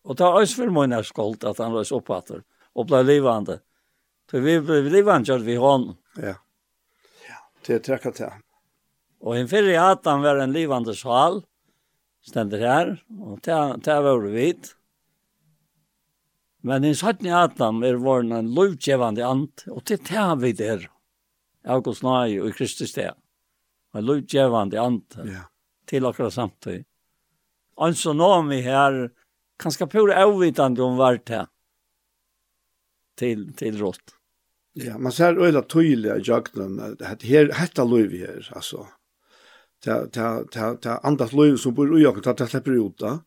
Og det er også for min skuld at han løs oppvatter og ble livende. Så vi ble livende kjørt vi hånden. Ja. Ja, det er trekket til. Og en fyrre hatt han var en livende sal, stender her, og det var det vidt. Men en sattne hatt han er vår en lovgjevande ant, og det er det vi der. August Nai og Kristus der. En lovgjevande ant ja. til akkurat samtidig. Og så nå om vi her, ganska pura avvitande om vart det till till rått. Ja, man ser öla tydliga jakten att här hetta löv här alltså. Ta ta ta ta andas löv som bor i jakten ta släpper ut då.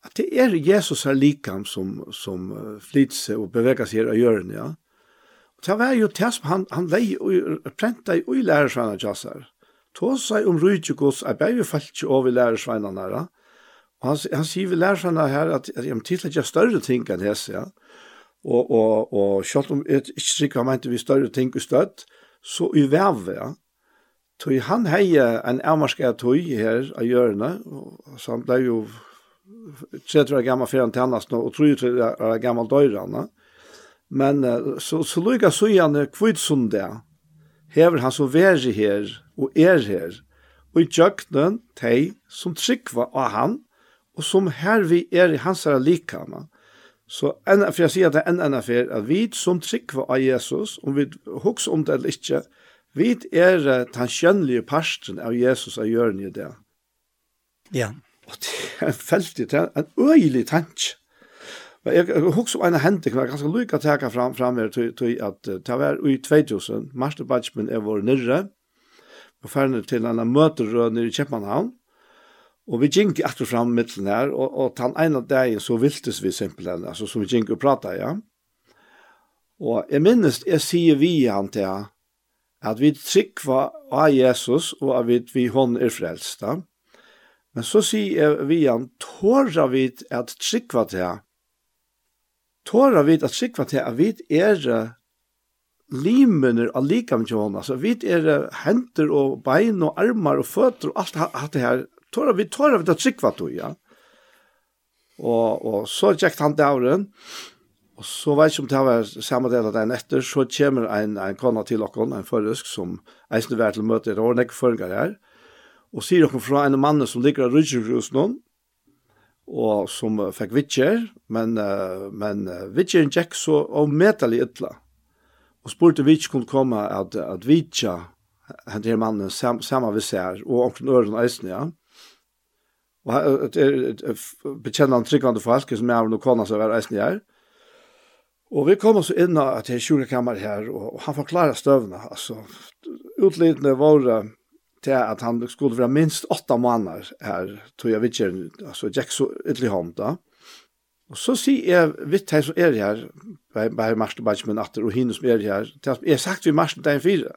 Att det är Jesus är likam som som flits och bevägar sig och gör ja. Och det var ju det som han han lei och prenta i och lära sig att jasar. Tosa om rujtjukos är bävi fallt och vi lära sig nära han, han sier vi lærer her at, at jeg titler ikke større ting enn hese, ja. Og, og, og selv om jeg ikke sikker mente vi større ting i støtt, så i veve, ja. Tøy han heie en avmarska tøy her av hjørne, så han ble jo 30 år gammal fyrir han tennast nå, og 30 år gammal døyrene. Men så, så lukket så gjerne kvitsunde, hever han så veri her og er her, og i tjøkkenen tei som trykva av han, og som her vi er i hans herre likama. Så en, for jeg sier at det er enn affær, at vi som tryggva av Jesus, om vi huks om det eller ikke, vi er den kjønnelige parsten av Jesus av gjøren i det. Ja. Og det er en feltig, det er en øyelig tanke. Men jeg husker om en hending, jeg ganske lykke å å fram, fram her, til at det var i 2000, Marsten Batschmann er vår nyrre, og ferdig til en møterød nere i Kjepmanhavn, Og vi gikk etter fram mittelen her, og, og den ene dagen så viltes vi simpelthen, altså som vi gikk og pratet, ja. Og jeg minnes, jeg sier vi han til han, at vi trykva av Jesus, og at vi, vi hon er frelst, da. Men så sier vi han, tåra vi at trykva til han, tåra vi at trykva til at vi er limener av likam til hon, altså vi er henter og bein og armar og føtter og alt det her tåra vi tåra vi det trikva tog, ja. Og, og så gikk han døren, og så vet jeg om det var samme del av den etter, så kommer en, en kona til dere, en forrøsk, som eisen vært til møte et år, nekker føringer her, og sier dere fra en mann som ligger av rydgjørs nå, og som uh, fikk vittjer, men, uh, men uh, vittjeren gikk så og avmetelig ytla. Og spurte vi ikke kunne komme at, at vittja henne her mannen sam, samme vi ser, og omkring øren eisen, ja. Og bekjenner han tryggende folk som er noen kona som er eisen her. Og vi kom oss inn til sjukekammer her, og han forklarer støvna. Altså, utlidende våre til at han skulle være minst åtta måneder her, tog jeg vidtjer, altså, Jack så ytterlig hånd da. Og så sier jeg, vitt jeg som er her, bare Marsten Bajsmen atter, og henne som er her, til at jeg har sagt vi Marsten dagen fire.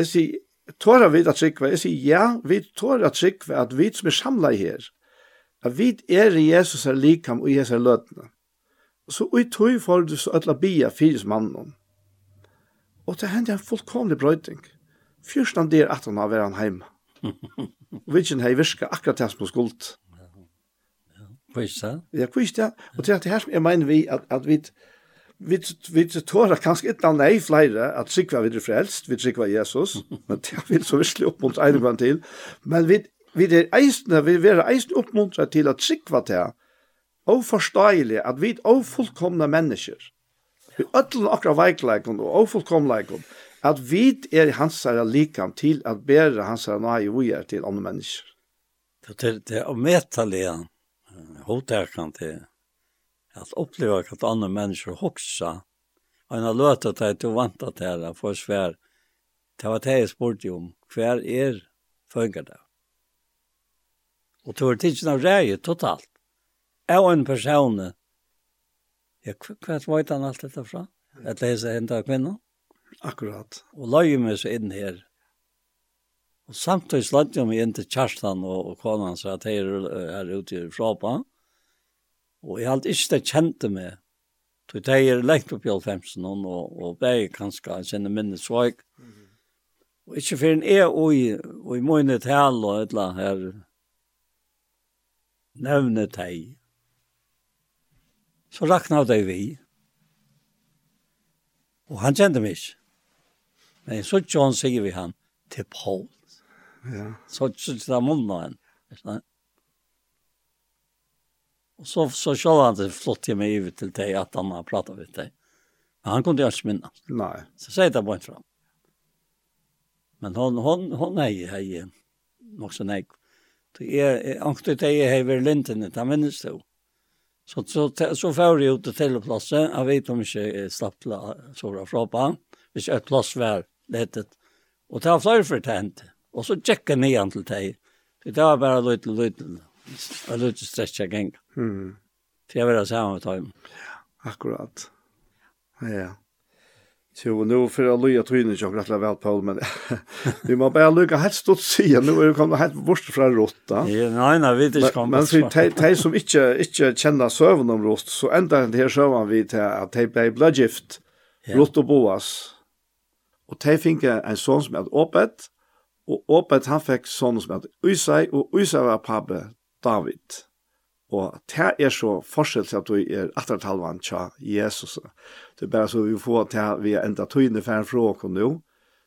Jeg sier, tåra vi at trykva, jeg sier ja, vi tåra trykva at vi som er samla her, at vi er i Jesus er likam og i Jesus er løtene. Så ui tog for du så ødla bia fyris mannen. Og det hendte en fullkomlig brøyting. Fyrst han der at han har vært heim. Og vi vidtjen hei virka akkurat det som skuld. Kvist det? Ja, kvist det. Og til at det her som jeg mener vi, at, at vi, at vi vi tåra kanskje ikke nei flere at sikva vi er frelst, vi sikva Jesus, men det vil så virkelig oppmuntra en gang til. Men vi, vi er eisne, vi er eisne oppmuntra til at sikva til, og forståelig at vi er fullkomne mennesker, vi ødelen akkurat veikleikon og ofullkomleikon, at vi er hans herre likam til at bære hans herre nøye vi er til andre mennesker. Det er det å medtale igjen, hodtakan til at oppleva at andre mennesker hoksa, og han har löt att jag tog vant att här for svær, Det var det jeg spurte om. Hver er fungerer det? Og tog det ikke noe räge totalt. Jag en person. Jag kvart var han allt detta från. Att läsa hända kvinna. Akkurat. Och löj meg så inn her. Og samtidig slantade jag meg inn til Kerstan og, og konan så att jag är här ute i Frapa. Mm Og jeg hadde ikke det kjente meg. Så jeg er lengt opp i 90 og, og begge kanskje en kjenne minne svøk. Og ikke for en er oi, og i mine tal og et eller annet her nevne teg. Så rakna av deg vi. Og han kjente meg ikke. Men så John sier vi han til Paul. Ja. Så så det munnen av han. Og så så själva han flott till mig til till dig att han har pratat med dig. Men han kunde ju inte minnas. Nej. Så sier det bare inte fram. Men hon hon hon nej hej så nej. Det är ankte det är över linten det minns du. Så så så får det ut till platsen. Jag vet om inte slapp såra fråpa. Hvis ett plats var letet. Och ta flyr för tent. Och så checka ner till dig. Det där var bara lite lite. Jeg lurte stretcha gang. Mm. For jeg vil ha med dem. Ja, akkurat. Ja. Så nu för att lyja trynet jag rätt väl Paul, men vi må bara lycka helt stort se nu är det kommer helt bort från rotta. Nej nej vi det kommer. Men så te som inte inte känner söven om rost så ända det här sövan vi till att te blev blodgift. Rott och boas. Och te finka en son som är öppet och öppet han fick son som är usai och usai var pabbe David. Og det er så forskjell til at du er attertalvan tja Jesus. Det er bare så vi får til vi er enda tøyne færre fra oss nå,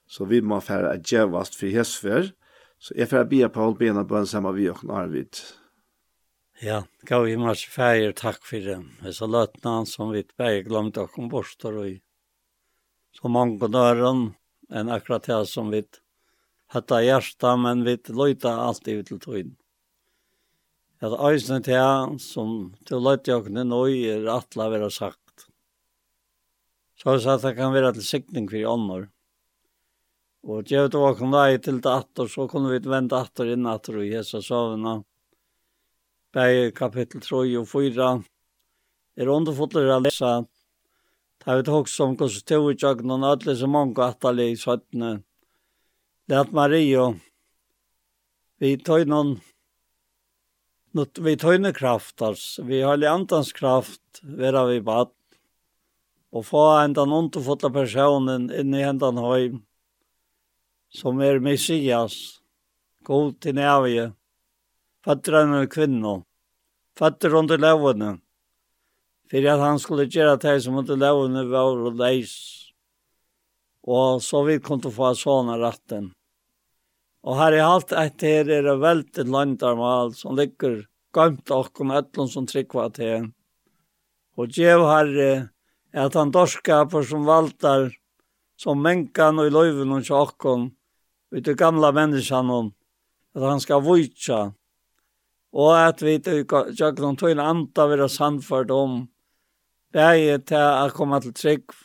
så vi må færre at djevast for hesfer. Så jeg færre bia på holdt bena bønn sammen vi og Arvid. Ja, gav vi mars færre takk for det. Det er så løtna han som vi bare glemte å komme bort og i. Så mange døren enn akkurat det som vi hatt av hjertet, men vi løyta alltid ut til tøyne at eisne til som til løytjøkene nå er atla vera sagt. Så jeg sa at det kan vera til sikning for ånder. Og djevet det hva kom vei til det atter, så kunne vi vende atter inn atter i hese sovna. Begge kapittel 3 og 4 er underfotler å lese. Da vi tok som konsultivutjøkken og nødlig så mange atterlig i søttene. Det at Marie, vi tøy noen nåt vi tøyne kraft, altså. Vi har andans kraft, vera vi bad. Og få hendan underfotla personen inn i hendan høy, som er Messias, god til nævje, fatter han en kvinno, fatter under levende, for at han skulle gjøre det som under levende var og leis, og så vi kunne få sånne retten. Og her i alt et her er det veldig landarmal som ligger gømt okkom etlun som tryggva til. Og djev herre at han dorskaper som valtar som menkan og i løyven og okkom ut i gamla menneskan at han skal vujtja og at vi tjøkken tøyne anta vera sandfart om bæg til å komme til trygg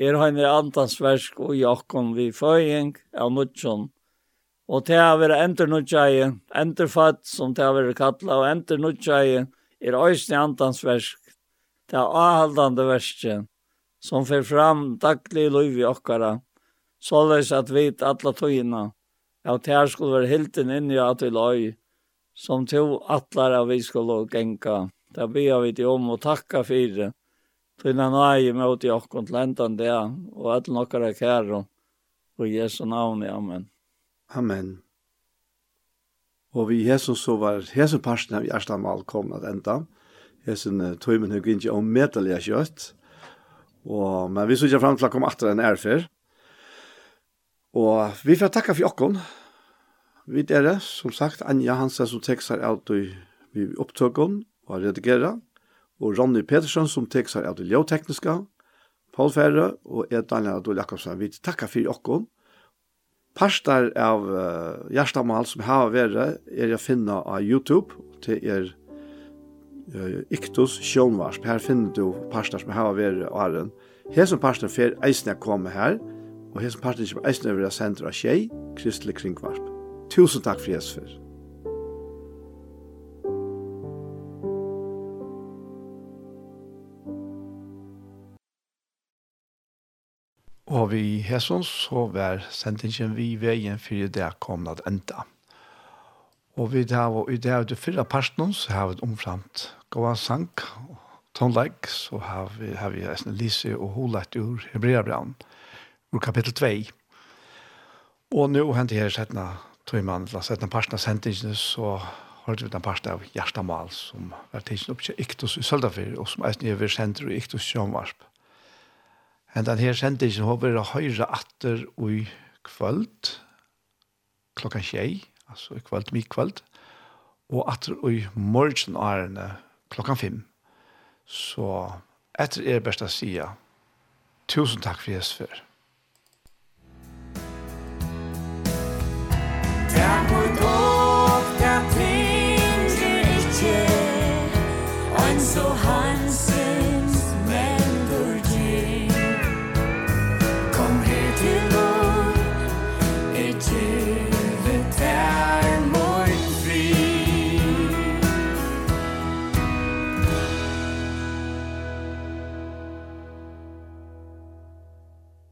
er han i andansversk og i okkom vi føying av nutjon Og det har vært enternutjeie, enterfatt som det har vært kattla, og enternutjeie er øysne antansversk, det er avhaldande verskje, som fer fram daglig liv i okkara, såleis at vi atla tøyina, ja, det her skulle være hilden inni at vi løy, som to atlar av vi skulle genka. Det bia vi til om å takka fyrir, tøyna nøye mot i til endan det, og at nokkara kæro, og Jesu navn, amen. Amen. Og vi Jesus så var Jesus parsten av Gjerstamal kom at enda. Hesen tøymen høy ikke om medelige kjøtt. Og, men vi så ikke frem til å komme etter en erfer. Og vi får takke for jokken. Vi er det, som sagt, Anja Hansen som tekster av i opptøkken og redigerer. Og Ronny Petersen som tekster av det ljøtekniske. Paul Ferre og Ed Daniel Adol Jakobsen. Vi takker for jokken. Parstar av uh, Gjerstamal som har vært er å finna av YouTube til er uh, Iktus Sjønvarsp. Her finner du parstar som har vært av Arren. Her som parstar fer eisen jeg kommer her, og her som parstar som eisen jeg vil ha sendt av Kjei, Kristelig Kringvarp. Tusen takk for Jesus for. Og vi hesson så var sendingen vi veien for det kom at enda. Og vi der var i det av det fyrre parten så har vi omframt gåa sang og tonleik så har vi, har vi en lise og holet ur Hebreabraun ur kapittel 2. Og nå hentet her settene tøymann, la settene parten av sendingen så har vi den parten av Gjerstamal som var tidsen opp til Iktus i Søldafer og som er ved senter i Iktus Sjønvarsp. Hentan her sendingen håper jeg høyre atter i kvöld, klokka tjei, altså i kvöld, mye kvöld, og atter i morgen årene klokka fem. Så etter er best å si tusen takk for Jesus før.